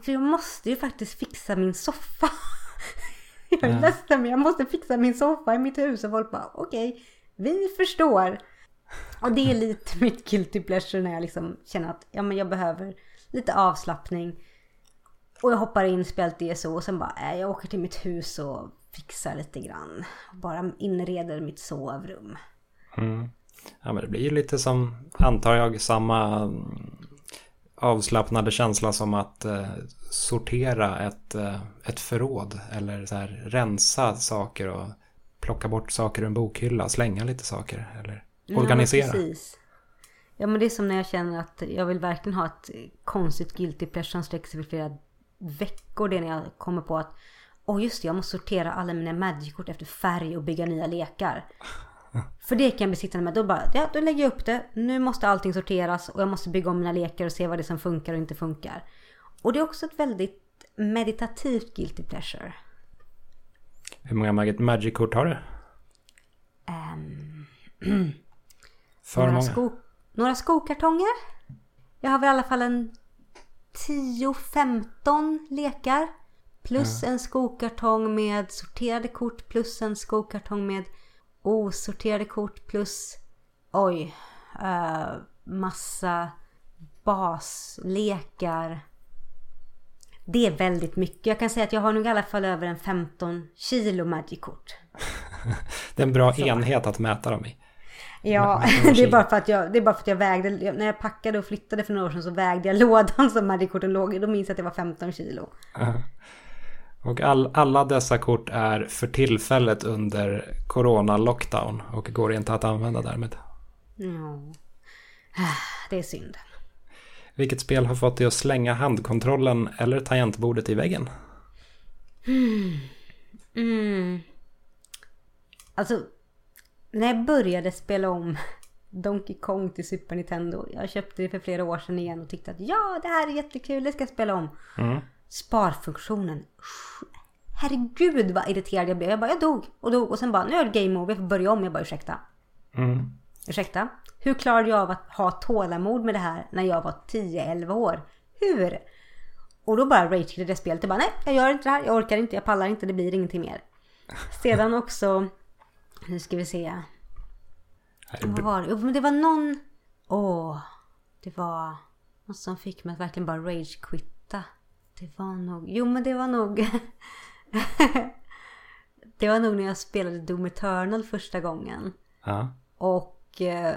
B: för jag måste ju faktiskt fixa min soffa. jag är ledsen men jag måste fixa min soffa i mitt hus. Och folk bara, okej, okay, vi förstår. Och det är lite mitt guilty pleasure när jag liksom känner att ja, men jag behöver lite avslappning. Och jag hoppar in, spelat ESO och sen bara, äh, jag åker till mitt hus och fixar lite grann. Bara inreder mitt sovrum.
A: Mm. Ja men det blir ju lite som, antar jag, samma avslappnade känsla som att eh, sortera ett, eh, ett förråd. Eller så här, rensa saker och plocka bort saker ur en bokhylla, slänga lite saker. Eller organisera. Ja, precis.
B: Ja men det är som när jag känner att jag vill verkligen ha ett konstigt guilty pleasure som sträcker sig för flera veckor. Det är när jag kommer på att Åh oh just det, jag måste sortera alla mina Magic-kort efter färg och bygga nya lekar. För det kan jag bli sittande med. Då bara, ja då lägger jag upp det. Nu måste allting sorteras och jag måste bygga om mina lekar och se vad det är som funkar och inte funkar. Och det är också ett väldigt meditativt guilty pleasure.
A: Hur många Magic-kort har du?
B: Um, För några, många. Sko, några skokartonger. Jag har väl i alla fall en 10-15 lekar. Plus ja. en skokartong med sorterade kort. Plus en skokartong med osorterade kort. Plus, oj, uh, massa baslekar. Det är väldigt mycket. Jag kan säga att jag har nog i alla fall över en 15 kilo Magic-kort.
A: det är en bra Så. enhet att mäta dem i.
B: Ja, det är, bara för att jag, det är bara för att jag vägde, när jag packade och flyttade för några år sedan så vägde jag lådan som Magic-korten låg i. Då minns jag att det var 15 kilo.
A: Och all, alla dessa kort är för tillfället under corona-lockdown och går inte att använda därmed.
B: Ja, det är synd.
A: Vilket spel har fått dig att slänga handkontrollen eller tangentbordet i väggen?
B: Mm. Mm. Alltså, när jag började spela om Donkey Kong till Super Nintendo. Jag köpte det för flera år sedan igen och tyckte att ja, det här är jättekul, det ska jag spela om. Mm. Sparfunktionen. Herregud vad irriterad jag blev. Jag bara, jag dog och dog och sen bara, nu är det game over, jag får börja om. Jag bara, ursäkta. Mm. Ursäkta? Hur klarade jag av att ha tålamod med det här när jag var 10-11 år? Hur? Och då bara rageade det spelet. Jag bara, nej, jag gör inte det här, jag orkar inte, jag pallar inte, det blir ingenting mer. Sedan också nu ska vi se. Vad var det? Jo, men det var någon... Åh. Det var något som fick mig att verkligen bara rage-quitta. Det var nog... Jo, men det var nog... det var nog när jag spelade Doom Eternal första gången. Ja. Och... Eh,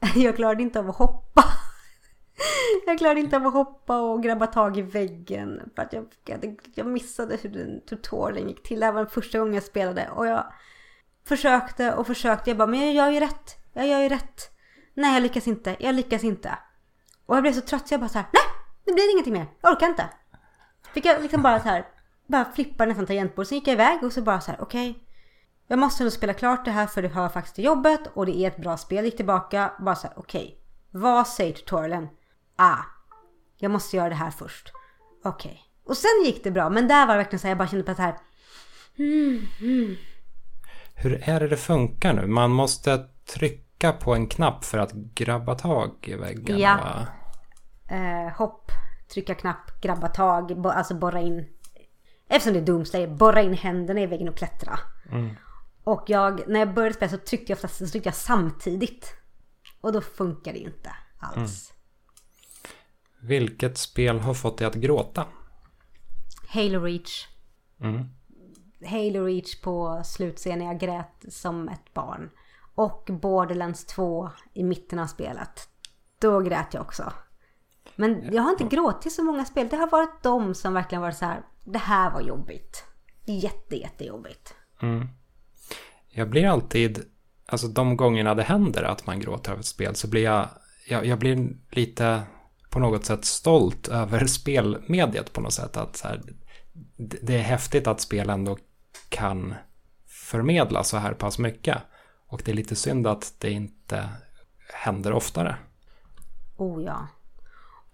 B: jag klarade inte av att hoppa. jag klarade inte av att hoppa och grabba tag i väggen. För att jag, jag, jag missade hur den tutorialen gick till. Det här var den första gången jag spelade. Och jag försökte och försökte. Jag bara, men jag gör ju rätt. Jag gör ju rätt. Nej, jag lyckas inte. Jag lyckas inte. Och jag blev så trött så jag bara så här, nej, det blir ingenting mer. Jag orkar inte. Fick jag liksom bara så här, bara flippa nästan tangentbord. Sen gick jag iväg och så bara så här, okej. Okay, jag måste ändå spela klart det här för det hör faktiskt till jobbet och det är ett bra spel. Gick tillbaka, bara så här, okej. Okay, vad säger tutorialen? Ah, jag måste göra det här först. Okej. Okay. Och sen gick det bra, men där var det verkligen så här, jag bara kände på att här. Mm, mm.
A: Hur är det det funkar nu? Man måste trycka på en knapp för att grabba tag i väggen?
B: Ja. Eh, hopp, trycka knapp, grabba tag, bo, alltså borra in. Eftersom det är Doomslayer, borra in händerna i väggen och klättra. Mm. Och jag, när jag började spela så tryckte jag oftast så tryckte jag samtidigt. Och då funkar det inte alls. Mm.
A: Vilket spel har fått dig att gråta?
B: Halo Reach. Mm. Halo Reach på slutscenen. Jag grät som ett barn. Och Borderlands 2 i mitten av spelet. Då grät jag också. Men jag har inte gråtit så många spel. Det har varit de som verkligen varit så här. Det här var jobbigt. Jätte, jättejobbigt. Mm.
A: Jag blir alltid, alltså de gångerna det händer att man gråter av ett spel så blir jag, jag, jag blir lite på något sätt stolt över spelmediet på något sätt. Att så här, det är häftigt att spel ändå kan förmedla så här pass mycket. Och det är lite synd att det inte händer oftare.
B: Oh ja.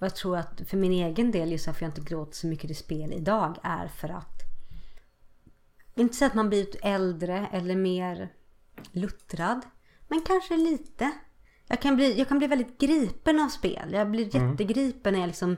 B: Och jag tror att för min egen del, just varför jag inte gråter så mycket i spel idag, är för att inte så att man blivit äldre eller mer luttrad. Men kanske lite. Jag kan bli, jag kan bli väldigt gripen av spel. Jag blir mm. jättegripen när jag liksom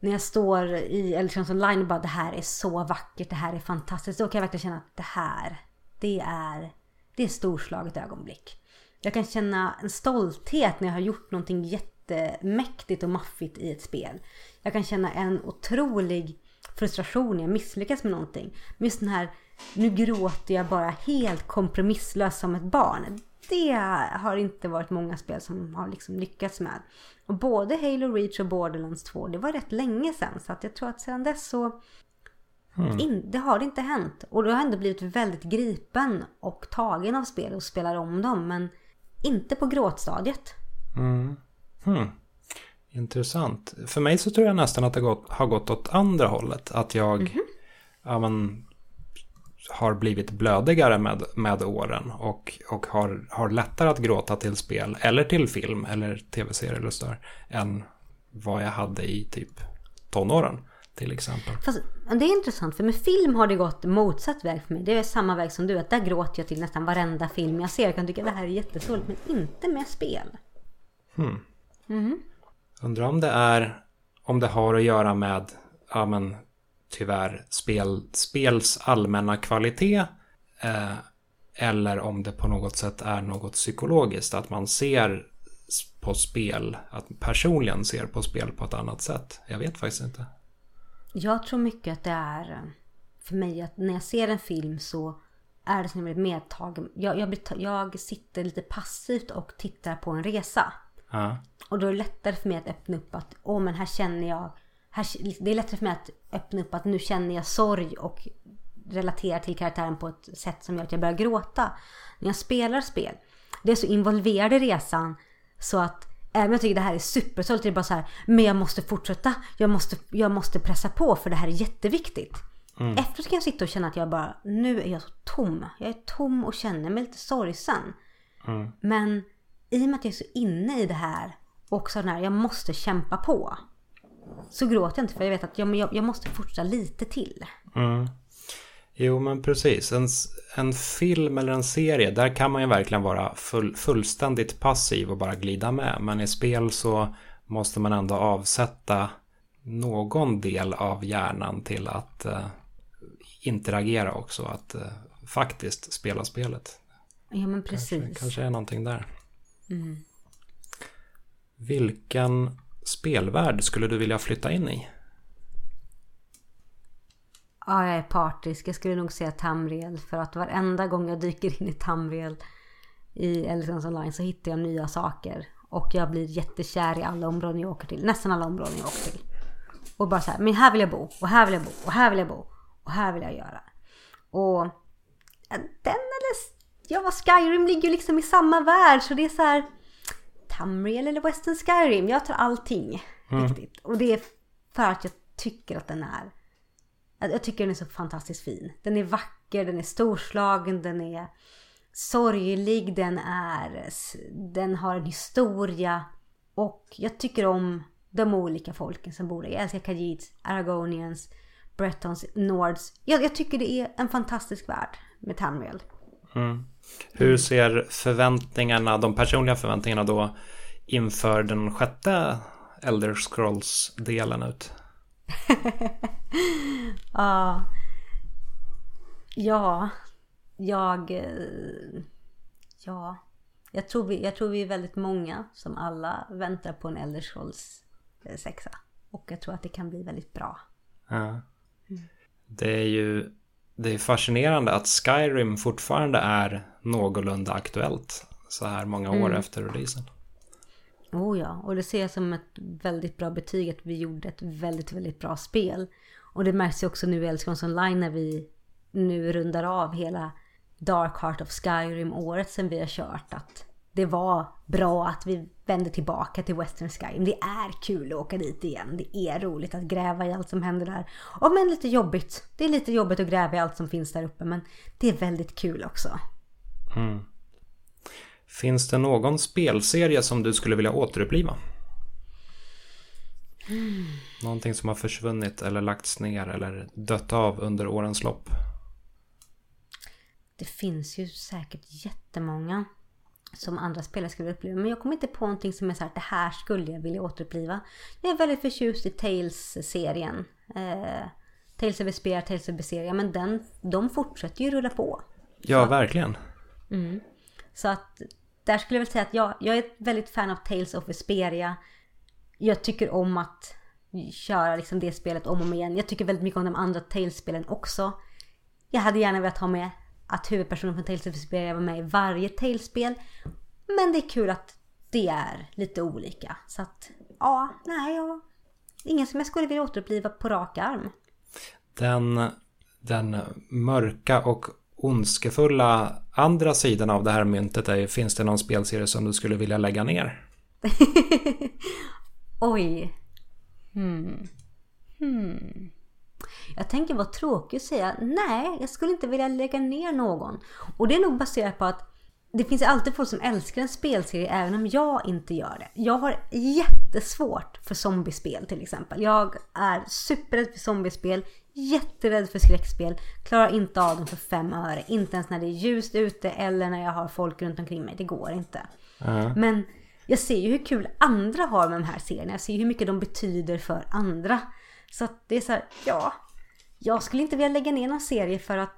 B: när jag står i Electrons online och bara det här är så vackert, det här är fantastiskt. Då kan jag verkligen känna att det här, det är, det är storslaget ögonblick. Jag kan känna en stolthet när jag har gjort någonting jättemäktigt och maffigt i ett spel. Jag kan känna en otrolig frustration när jag misslyckas med någonting. Men just den här, nu gråter jag bara helt kompromisslöst som ett barn. Det har inte varit många spel som har liksom lyckats med. Och både Halo Reach och Borderlands 2, det var rätt länge sedan. Så att jag tror att sedan dess så mm. in, det har det inte hänt. Och då har jag ändå blivit väldigt gripen och tagen av spel och spelar om dem. Men inte på gråtstadiet.
A: Mm. Hmm. Intressant. För mig så tror jag nästan att det gått, har gått åt andra hållet. Att jag mm -hmm. ja, men, har blivit blödigare med, med åren och, och har, har lättare att gråta till spel eller till film eller tv-serier eller så än vad jag hade i typ tonåren till exempel.
B: Fast det är intressant för med film har det gått motsatt väg för mig. Det är samma väg som du. Att där gråter jag till nästan varenda film jag ser. Jag kan tycka att det här är jättesorgligt men inte med spel. Hmm.
A: Mm. Undrar om det är om det har att göra med ja, men, tyvärr spel, spels allmänna kvalitet eh, eller om det på något sätt är något psykologiskt. Att man ser på spel, att personligen ser på spel på ett annat sätt. Jag vet faktiskt inte.
B: Jag tror mycket att det är eh, för mig att när jag ser en film så är det som att jag blir medtagen. Jag, jag, jag sitter lite passivt och tittar på en resa. Ja. Och då är det lättare för mig att öppna upp att, åh men här känner jag, här, det är lättare för mig att öppna upp att nu känner jag sorg och relaterar till karaktären på ett sätt som gör att jag börjar gråta. När jag spelar spel, det är så involverad i resan så att Även om jag tycker det här är supersorgligt, det är bara så här, men jag måste fortsätta. Jag måste, jag måste pressa på för det här är jätteviktigt. Mm. Efteråt kan jag sitta och känna att jag bara, nu är jag så tom. Jag är tom och känner mig lite sorgsen. Mm. Men i och med att jag är så inne i det här och också den här, jag måste kämpa på. Så gråter jag inte för jag vet att jag, jag, jag måste fortsätta lite till. Mm.
A: Jo men precis. En, en film eller en serie där kan man ju verkligen vara full, fullständigt passiv och bara glida med. Men i spel så måste man ändå avsätta någon del av hjärnan till att uh, interagera också. Att uh, faktiskt spela spelet.
B: Ja men precis.
A: Kanske, kanske är någonting där. Mm. Vilken spelvärld skulle du vilja flytta in i?
B: Ja, jag är partisk. Jag skulle nog säga Tamriel. För att varenda gång jag dyker in i Tamriel i Älskans online så hittar jag nya saker. Och jag blir jättekär i alla områden jag åker till. Nästan alla områden jag åker till. Och bara så här, men här vill jag bo. Och här vill jag bo. Och här vill jag bo. Och här vill jag göra. Och den eller ja, Skyrim ligger ju liksom i samma värld så det är så här Tamriel eller Western Skyrim. Jag tar allting mm. riktigt. Och det är för att jag tycker att den är jag tycker den är så fantastiskt fin. Den är vacker, den är storslagen, den är sorglig, den är den har en historia och jag tycker om de olika folken som bor där. Jag älskar Khajiits, Aragonians, Bretons, Nords. Jag, jag, tycker det är en fantastisk värld med Tamriel.
A: Mm. Hur ser förväntningarna, de personliga förväntningarna då inför den sjätte Elder Scrolls-delen ut?
B: ja. Ja. jag... eh, Ja. Jag tror, vi, jag tror vi är väldigt många som alla väntar på en Elder Scrolls eh, sexa. Och jag tror att det kan bli väldigt bra.
A: Ja. Det är ju det är fascinerande att Skyrim fortfarande är någorlunda aktuellt så här många år efter releasen.
B: Oh ja, och det ser jag som ett väldigt bra betyg att vi gjorde ett väldigt, väldigt bra spel. Och det märks ju också nu i Älskons online när vi nu rundar av hela Dark Heart of Skyrim året som vi har kört. Att det var bra att vi vände tillbaka till Western Skyrim. Det är kul att åka dit igen. Det är roligt att gräva i allt som händer där. Och men lite jobbigt. Det är lite jobbigt att gräva i allt som finns där uppe men det är väldigt kul också.
A: Finns det någon spelserie som du skulle vilja återuppliva? Någonting som har försvunnit eller lagts ner eller dött av under årens lopp?
B: Det finns ju säkert jättemånga som andra spelare skulle uppleva. Men jag kommer inte på någonting som är så här, det här skulle jag vilja återuppliva. Jag är väldigt förtjust i Tales-serien. Eh, Tales of Vesperia, Tales of Berseria. Men den, de fortsätter ju rulla på.
A: Ja, verkligen.
B: Så att där skulle jag väl säga att jag, jag är väldigt fan av Tales of Vesperia. Jag tycker om att köra liksom det spelet om och om igen. Jag tycker väldigt mycket om de andra Tales-spelen också. Jag hade gärna velat ha med att huvudpersonen från Tales of Vesperia var med i varje Tales-spel. Men det är kul att det är lite olika. Så att, ja, nej, ja. Ingen som jag skulle vilja återuppliva på rak arm.
A: Den, den mörka och ondskefulla andra sidan av det här myntet är finns det någon spelserie som du skulle vilja lägga ner?
B: Oj. Hmm. Hmm. Jag tänker vara tråkig och säga nej, jag skulle inte vilja lägga ner någon. Och det är nog baserat på att det finns alltid folk som älskar en spelserie även om jag inte gör det. Jag har jättesvårt för zombiespel till exempel. Jag är superrädd för zombiespel, jätterädd för skräckspel, klarar inte av dem för fem öre. Inte ens när det är ljust ute eller när jag har folk runt omkring mig. Det går inte. Men jag ser ju hur kul andra har med de här serierna. Jag ser ju hur mycket de betyder för andra. Så att det är så här, ja. Jag skulle inte vilja lägga ner någon serie för att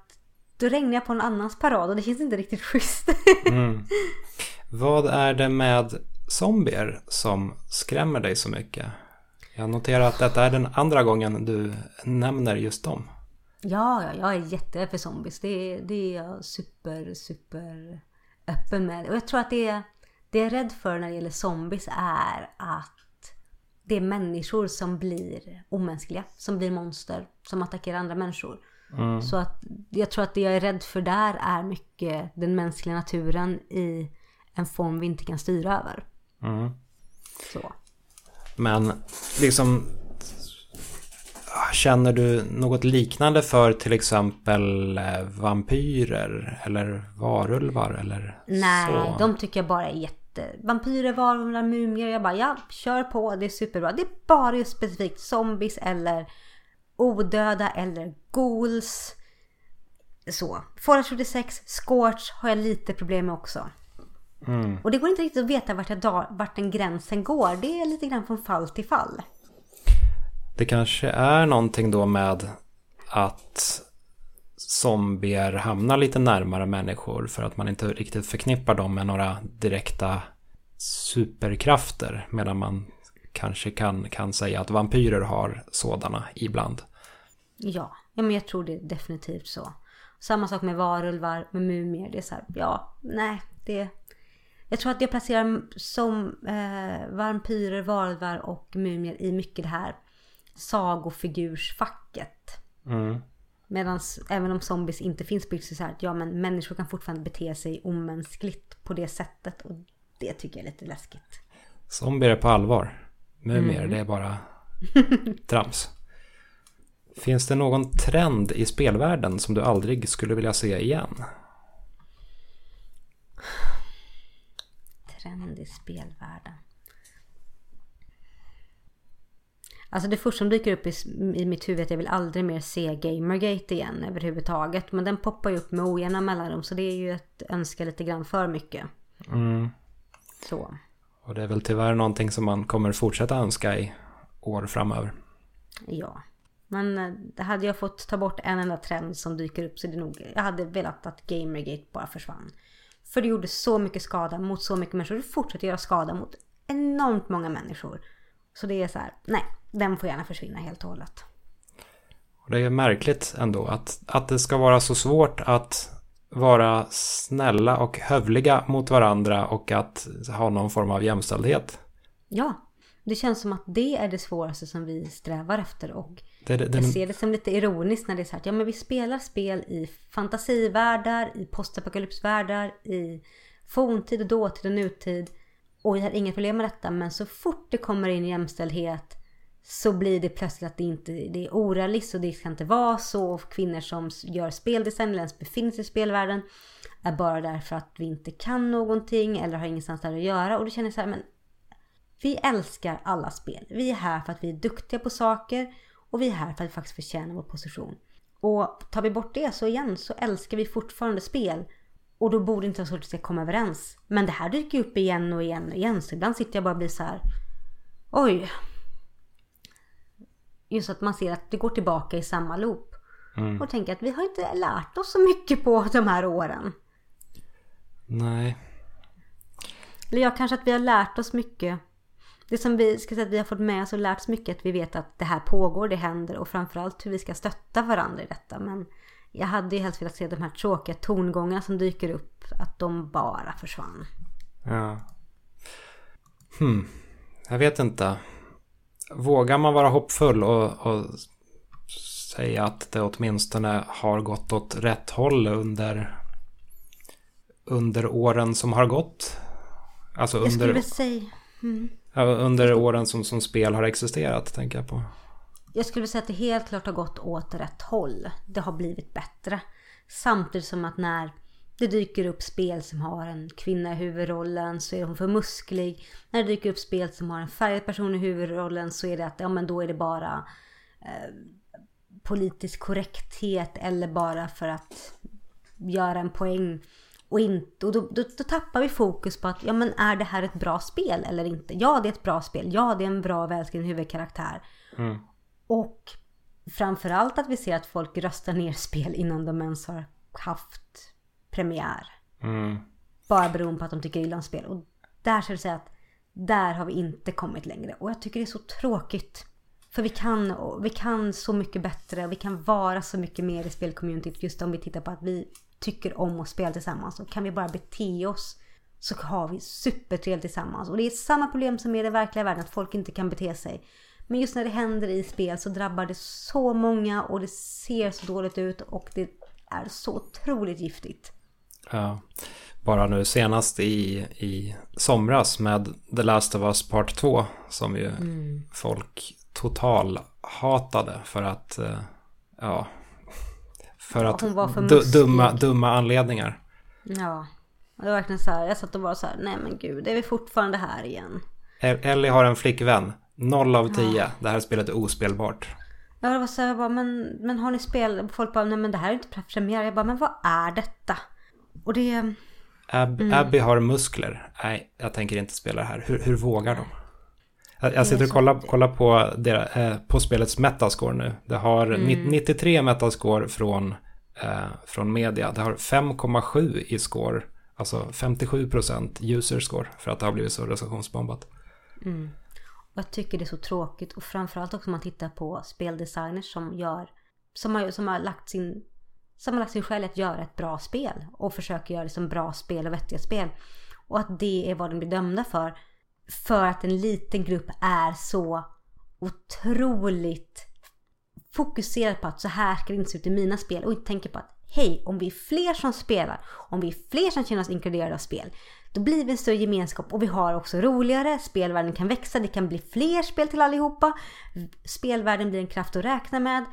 B: då regnar jag på en annans parad och det känns inte riktigt schysst.
A: Vad är det med zombier som skrämmer dig så mycket? Jag noterar att detta är den andra gången du nämner just dem.
B: Ja, ja, jag är jätterädd för zombies. Det, det är jag super, super öppen med. Och jag tror att det, är- det jag är rädd för när det gäller zombies är att det är människor som blir omänskliga. Som blir monster. Som attackerar andra människor. Så att jag tror att det jag är rädd för där är mycket den mänskliga naturen i en form vi inte kan styra över. Så.
A: Men liksom Känner du något liknande för till exempel eh, vampyrer eller varulvar eller
B: Nej,
A: så?
B: de tycker jag bara är jätte... Vampyrer, varulvar, mumier. Jag bara, ja, kör på. Det är superbra. Det är bara just specifikt zombies eller odöda eller ghouls. Så. Fallout 76, Scorch har jag lite problem med också. Och det går inte riktigt att veta vart, jag drar, vart den gränsen går. Det är lite grann från fall till fall.
A: Det kanske är någonting då med att zombier hamnar lite närmare människor för att man inte riktigt förknippar dem med några direkta superkrafter medan man kanske kan, kan säga att vampyrer har sådana ibland.
B: Ja, ja men jag tror det är definitivt så. Samma sak med varulvar, med mumier. Det är så här, ja, nej, det... Jag tror att jag placerar som eh, vampyrer, varulvar och mumier i mycket det här sagofigursfacket. Medan även om zombies inte finns byggt så här att ja men människor kan fortfarande bete sig omänskligt på det sättet. Och det tycker jag är lite läskigt.
A: Zombier är på allvar. Mumier, det är bara trams. Finns det någon trend i spelvärlden som du aldrig skulle vilja se igen?
B: Trend i spelvärlden. Alltså det första som dyker upp i, i mitt huvud är att jag vill aldrig mer se Gamergate igen överhuvudtaget. Men den poppar ju upp med ojämna mellanrum så det är ju att önska lite grann för mycket. Så.
A: Och det är väl tyvärr någonting som man kommer fortsätta önska i år framöver.
B: Ja. Men eh, hade jag fått ta bort en enda trend som dyker upp så det nog, jag hade velat att Gamergate bara försvann. För det gjorde så mycket skada mot så mycket människor. Det fortsätter göra skada mot enormt många människor. Så det är så här, nej, den får gärna försvinna helt och hållet.
A: Det är märkligt ändå att, att det ska vara så svårt att vara snälla och hövliga mot varandra och att ha någon form av jämställdhet.
B: Ja, det känns som att det är det svåraste som vi strävar efter och det, det, det, jag ser det som lite ironiskt när det är så här att ja men vi spelar spel i fantasivärldar, i postapokalypsvärldar, i forntid och dåtid och nutid och vi har inga problem med detta men så fort det kommer in jämställdhet så blir det plötsligt att det inte det är orealistiskt och det ska inte vara så. Och kvinnor som gör speldesign eller ens befinner sig i spelvärlden är bara där för att vi inte kan någonting eller har ingenstans där att göra. Och då känner jag så här, men vi älskar alla spel. Vi är här för att vi är duktiga på saker och vi är här för att vi faktiskt förtjänar vår position. Och tar vi bort det så igen så älskar vi fortfarande spel. Och då borde inte så att vi ska komma överens. Men det här dyker upp igen och igen och igen. Så ibland sitter jag bara och blir så här. Oj, just att man ser att det går tillbaka i samma loop. Mm. Och tänker att vi har inte lärt oss så mycket på de här åren.
A: Nej.
B: Eller ja, kanske att vi har lärt oss mycket. Det som vi ska säga att vi har fått med oss och lärt oss mycket att vi vet att det här pågår, det händer och framförallt hur vi ska stötta varandra i detta. Men jag hade ju helst velat se de här tråkiga tongångarna som dyker upp, att de bara försvann.
A: Ja. Hmm. Jag vet inte vågar man vara hoppfull och, och säga att det åtminstone har gått åt rätt håll under, under åren som har gått? Alltså under, jag
B: skulle säga... Mm.
A: under åren som, som spel har existerat, tänker jag på.
B: Jag skulle säga att det helt klart har gått åt rätt håll. Det har blivit bättre. Samtidigt som att när det dyker upp spel som har en kvinna i huvudrollen så är hon för musklig. När det dyker upp spel som har en färgad person i huvudrollen så är det att ja men då är det bara eh, politisk korrekthet eller bara för att göra en poäng. Och, inte, och då, då, då, tappar vi fokus på att ja men är det här ett bra spel eller inte? Ja det är ett bra spel. Ja det är en bra välskriven huvudkaraktär. Mm. Och framförallt att vi ser att folk röstar ner spel innan de ens har haft premiär. Mm. Bara beroende på att de tycker illa om spel. Och där ska jag säga att där har vi inte kommit längre. Och jag tycker det är så tråkigt. För vi kan, vi kan så mycket bättre och vi kan vara så mycket mer i spelcommunityt just om vi tittar på att vi tycker om att spela tillsammans. Och kan vi bara bete oss så har vi supertrevligt tillsammans. Och det är samma problem som är i den verkliga världen, att folk inte kan bete sig. Men just när det händer i spel så drabbar det så många och det ser så dåligt ut och det är så otroligt giftigt.
A: Ja. Bara nu senast i, i somras med The Last of Us Part 2 som ju mm. folk total hatade för att eh, ja för ja, att för dumma, dumma anledningar.
B: Ja, det var verkligen så här. Jag satt och var så här, nej men gud, är vi fortfarande här igen?
A: Ellie har en flickvän, noll av tio. Ja. Det här spelet är ospelbart.
B: Ja, det var så jag bara, men, men har ni spel? Folk bara, nej men det här är inte premiär. Jag bara, men vad är detta? Och det...
A: Ab mm. Abby har muskler. Nej, jag tänker inte spela det här. Hur, hur vågar de? Jag, jag sitter och kollar, kollar på, deras, eh, på spelets metascore nu. Det har mm. 93 metascore från, eh, från media. Det har 5,7 i score. Alltså 57 procent user score för att det har blivit så recensionsbombat.
B: Mm. Och jag tycker det är så tråkigt och framförallt också om man tittar på speldesigners som gör som har, som har lagt sin som har lagt sin själ att göra ett bra spel och försöker göra liksom bra spel och vettiga spel. Och att det är vad de blir dömda för. För att en liten grupp är så otroligt fokuserad på att så här ska det inte se ut i mina spel och inte tänker på att hej, om vi är fler som spelar, om vi är fler som känner oss inkluderade av spel, då blir vi en större gemenskap och vi har också roligare, spelvärlden kan växa, det kan bli fler spel till allihopa, spelvärlden blir en kraft att räkna med,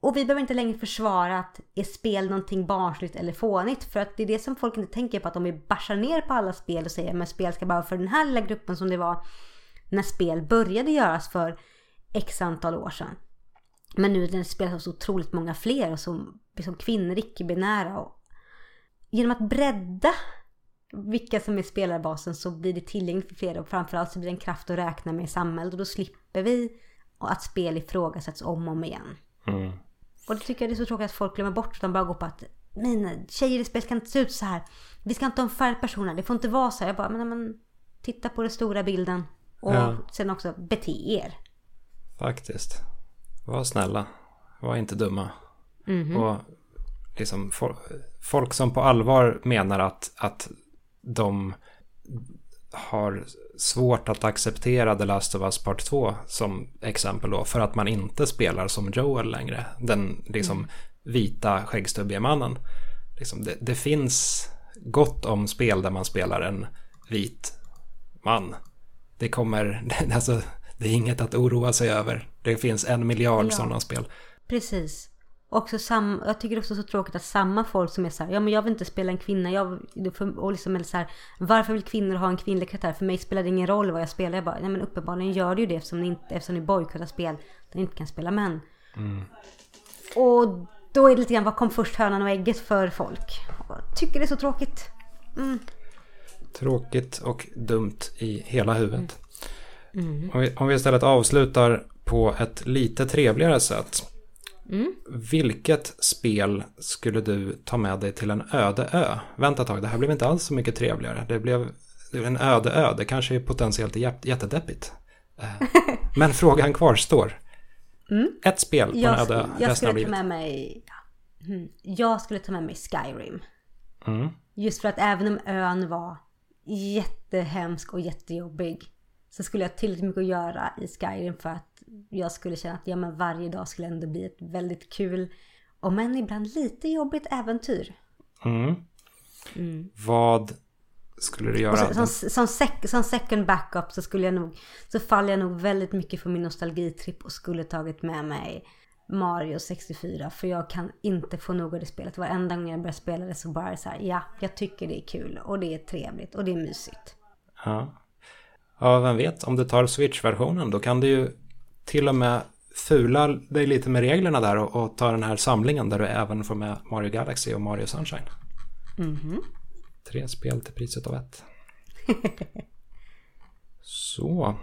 B: och vi behöver inte längre försvara att är spel någonting barnsligt eller fånigt. För att det är det som folk inte tänker på. Att om vi bashar ner på alla spel och säger att spel ska bara för den här lilla gruppen som det var när spel började göras för x antal år sedan. Men nu när det spelas av så otroligt många fler och som, som kvinnor, icke-binära. Genom att bredda vilka som är spelarbasen så blir det tillgängligt för fler och framförallt så blir det en kraft att räkna med i samhället och då slipper vi att spel ifrågasätts om och om igen. Mm. Och det tycker jag det är så tråkigt att folk glömmer bort. Utan bara går på att mina tjejer i spel ska inte se ut så här. Vi ska inte ha en färgpersoner. Det får inte vara så här. Jag bara, men, men titta på den stora bilden. Och ja. sen också bete er.
A: Faktiskt. Var snälla. Var inte dumma. Mm -hmm. Och liksom folk som på allvar menar att, att de har svårt att acceptera The Last of Us Part 2 som exempel då för att man inte spelar som Joel längre. Den liksom mm. vita skäggstubbiga mannen. Liksom det, det, finns gott om spel där man spelar en vit man. Det kommer, alltså det är inget att oroa sig över. Det finns en miljard ja. sådana spel.
B: Precis. Också sam, jag tycker också så tråkigt att samma folk som är så här, ja men jag vill inte spela en kvinna, jag, och liksom är så här, varför vill kvinnor ha en kvinnlig karaktär? För mig spelar det ingen roll vad jag spelar. Jag bara, nej men uppenbarligen gör det ju det eftersom ni, inte, eftersom ni bojkottar spel där ni inte kan spela män. Mm. Och då är det lite grann, vad kom först hönan och ägget för folk? Jag tycker det är så tråkigt. Mm.
A: Tråkigt och dumt i hela huvudet. Mm. Mm. Om, vi, om vi istället avslutar på ett lite trevligare sätt. Mm. Vilket spel skulle du ta med dig till en öde ö? Vänta ett tag, det här blev inte alls så mycket trevligare. Det blev en öde ö, det kanske är potentiellt jättedeppigt. Eh, men frågan kvarstår. Mm. Ett spel på
B: jag,
A: en öde ö
B: jag skulle ta med mig mm, Jag skulle ta med mig Skyrim. Mm. Just för att även om ön var jättehemsk och jättejobbig så skulle jag ha tillräckligt mycket att göra i Skyrim för att jag skulle känna att ja, men varje dag skulle ändå bli ett väldigt kul, om än ibland lite jobbigt äventyr.
A: Mm. Mm. Vad skulle du göra?
B: Så, som, som, sec, som, second backup så skulle jag nog, så faller jag nog väldigt mycket för min nostalgitripp och skulle tagit med mig Mario 64 för jag kan inte få nog av det spelet. Varenda gång jag börjar spela det så bara så här, ja, jag tycker det är kul och det är trevligt och det är mysigt.
A: Ja. Ja, vem vet, om du tar Switch-versionen då kan du ju till och med fula dig lite med reglerna där och, och ta den här samlingen där du även får med Mario Galaxy och Mario Sunshine. Mm -hmm. Tre spel till priset av ett. så.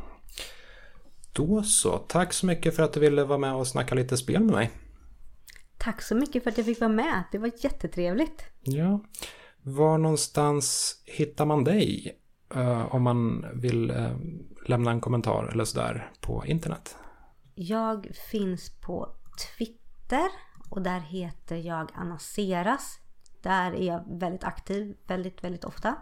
A: Då så. Tack så mycket för att du ville vara med och snacka lite spel med mig.
B: Tack så mycket för att jag fick vara med. Det var jättetrevligt.
A: Ja. Var någonstans hittar man dig? Uh, om man vill uh, lämna en kommentar eller sådär på internet.
B: Jag finns på Twitter och där heter jag Annaseras. Där är jag väldigt aktiv väldigt, väldigt ofta.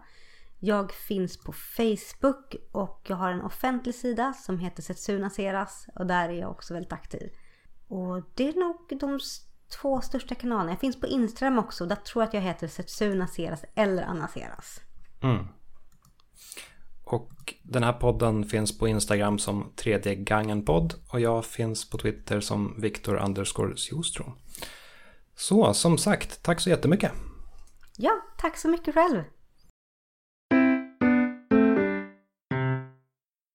B: Jag finns på Facebook och jag har en offentlig sida som heter Setsuna Seras och där är jag också väldigt aktiv. Och det är nog de två största kanalerna. Jag finns på Instagram också. Där tror jag att jag heter Setsuna Seras eller Anna Seras. Mm.
A: Och den här podden finns på Instagram som tredje gangen podd och jag finns på Twitter som Viktor underscore Så som sagt, tack så jättemycket.
B: Ja, tack så mycket själv.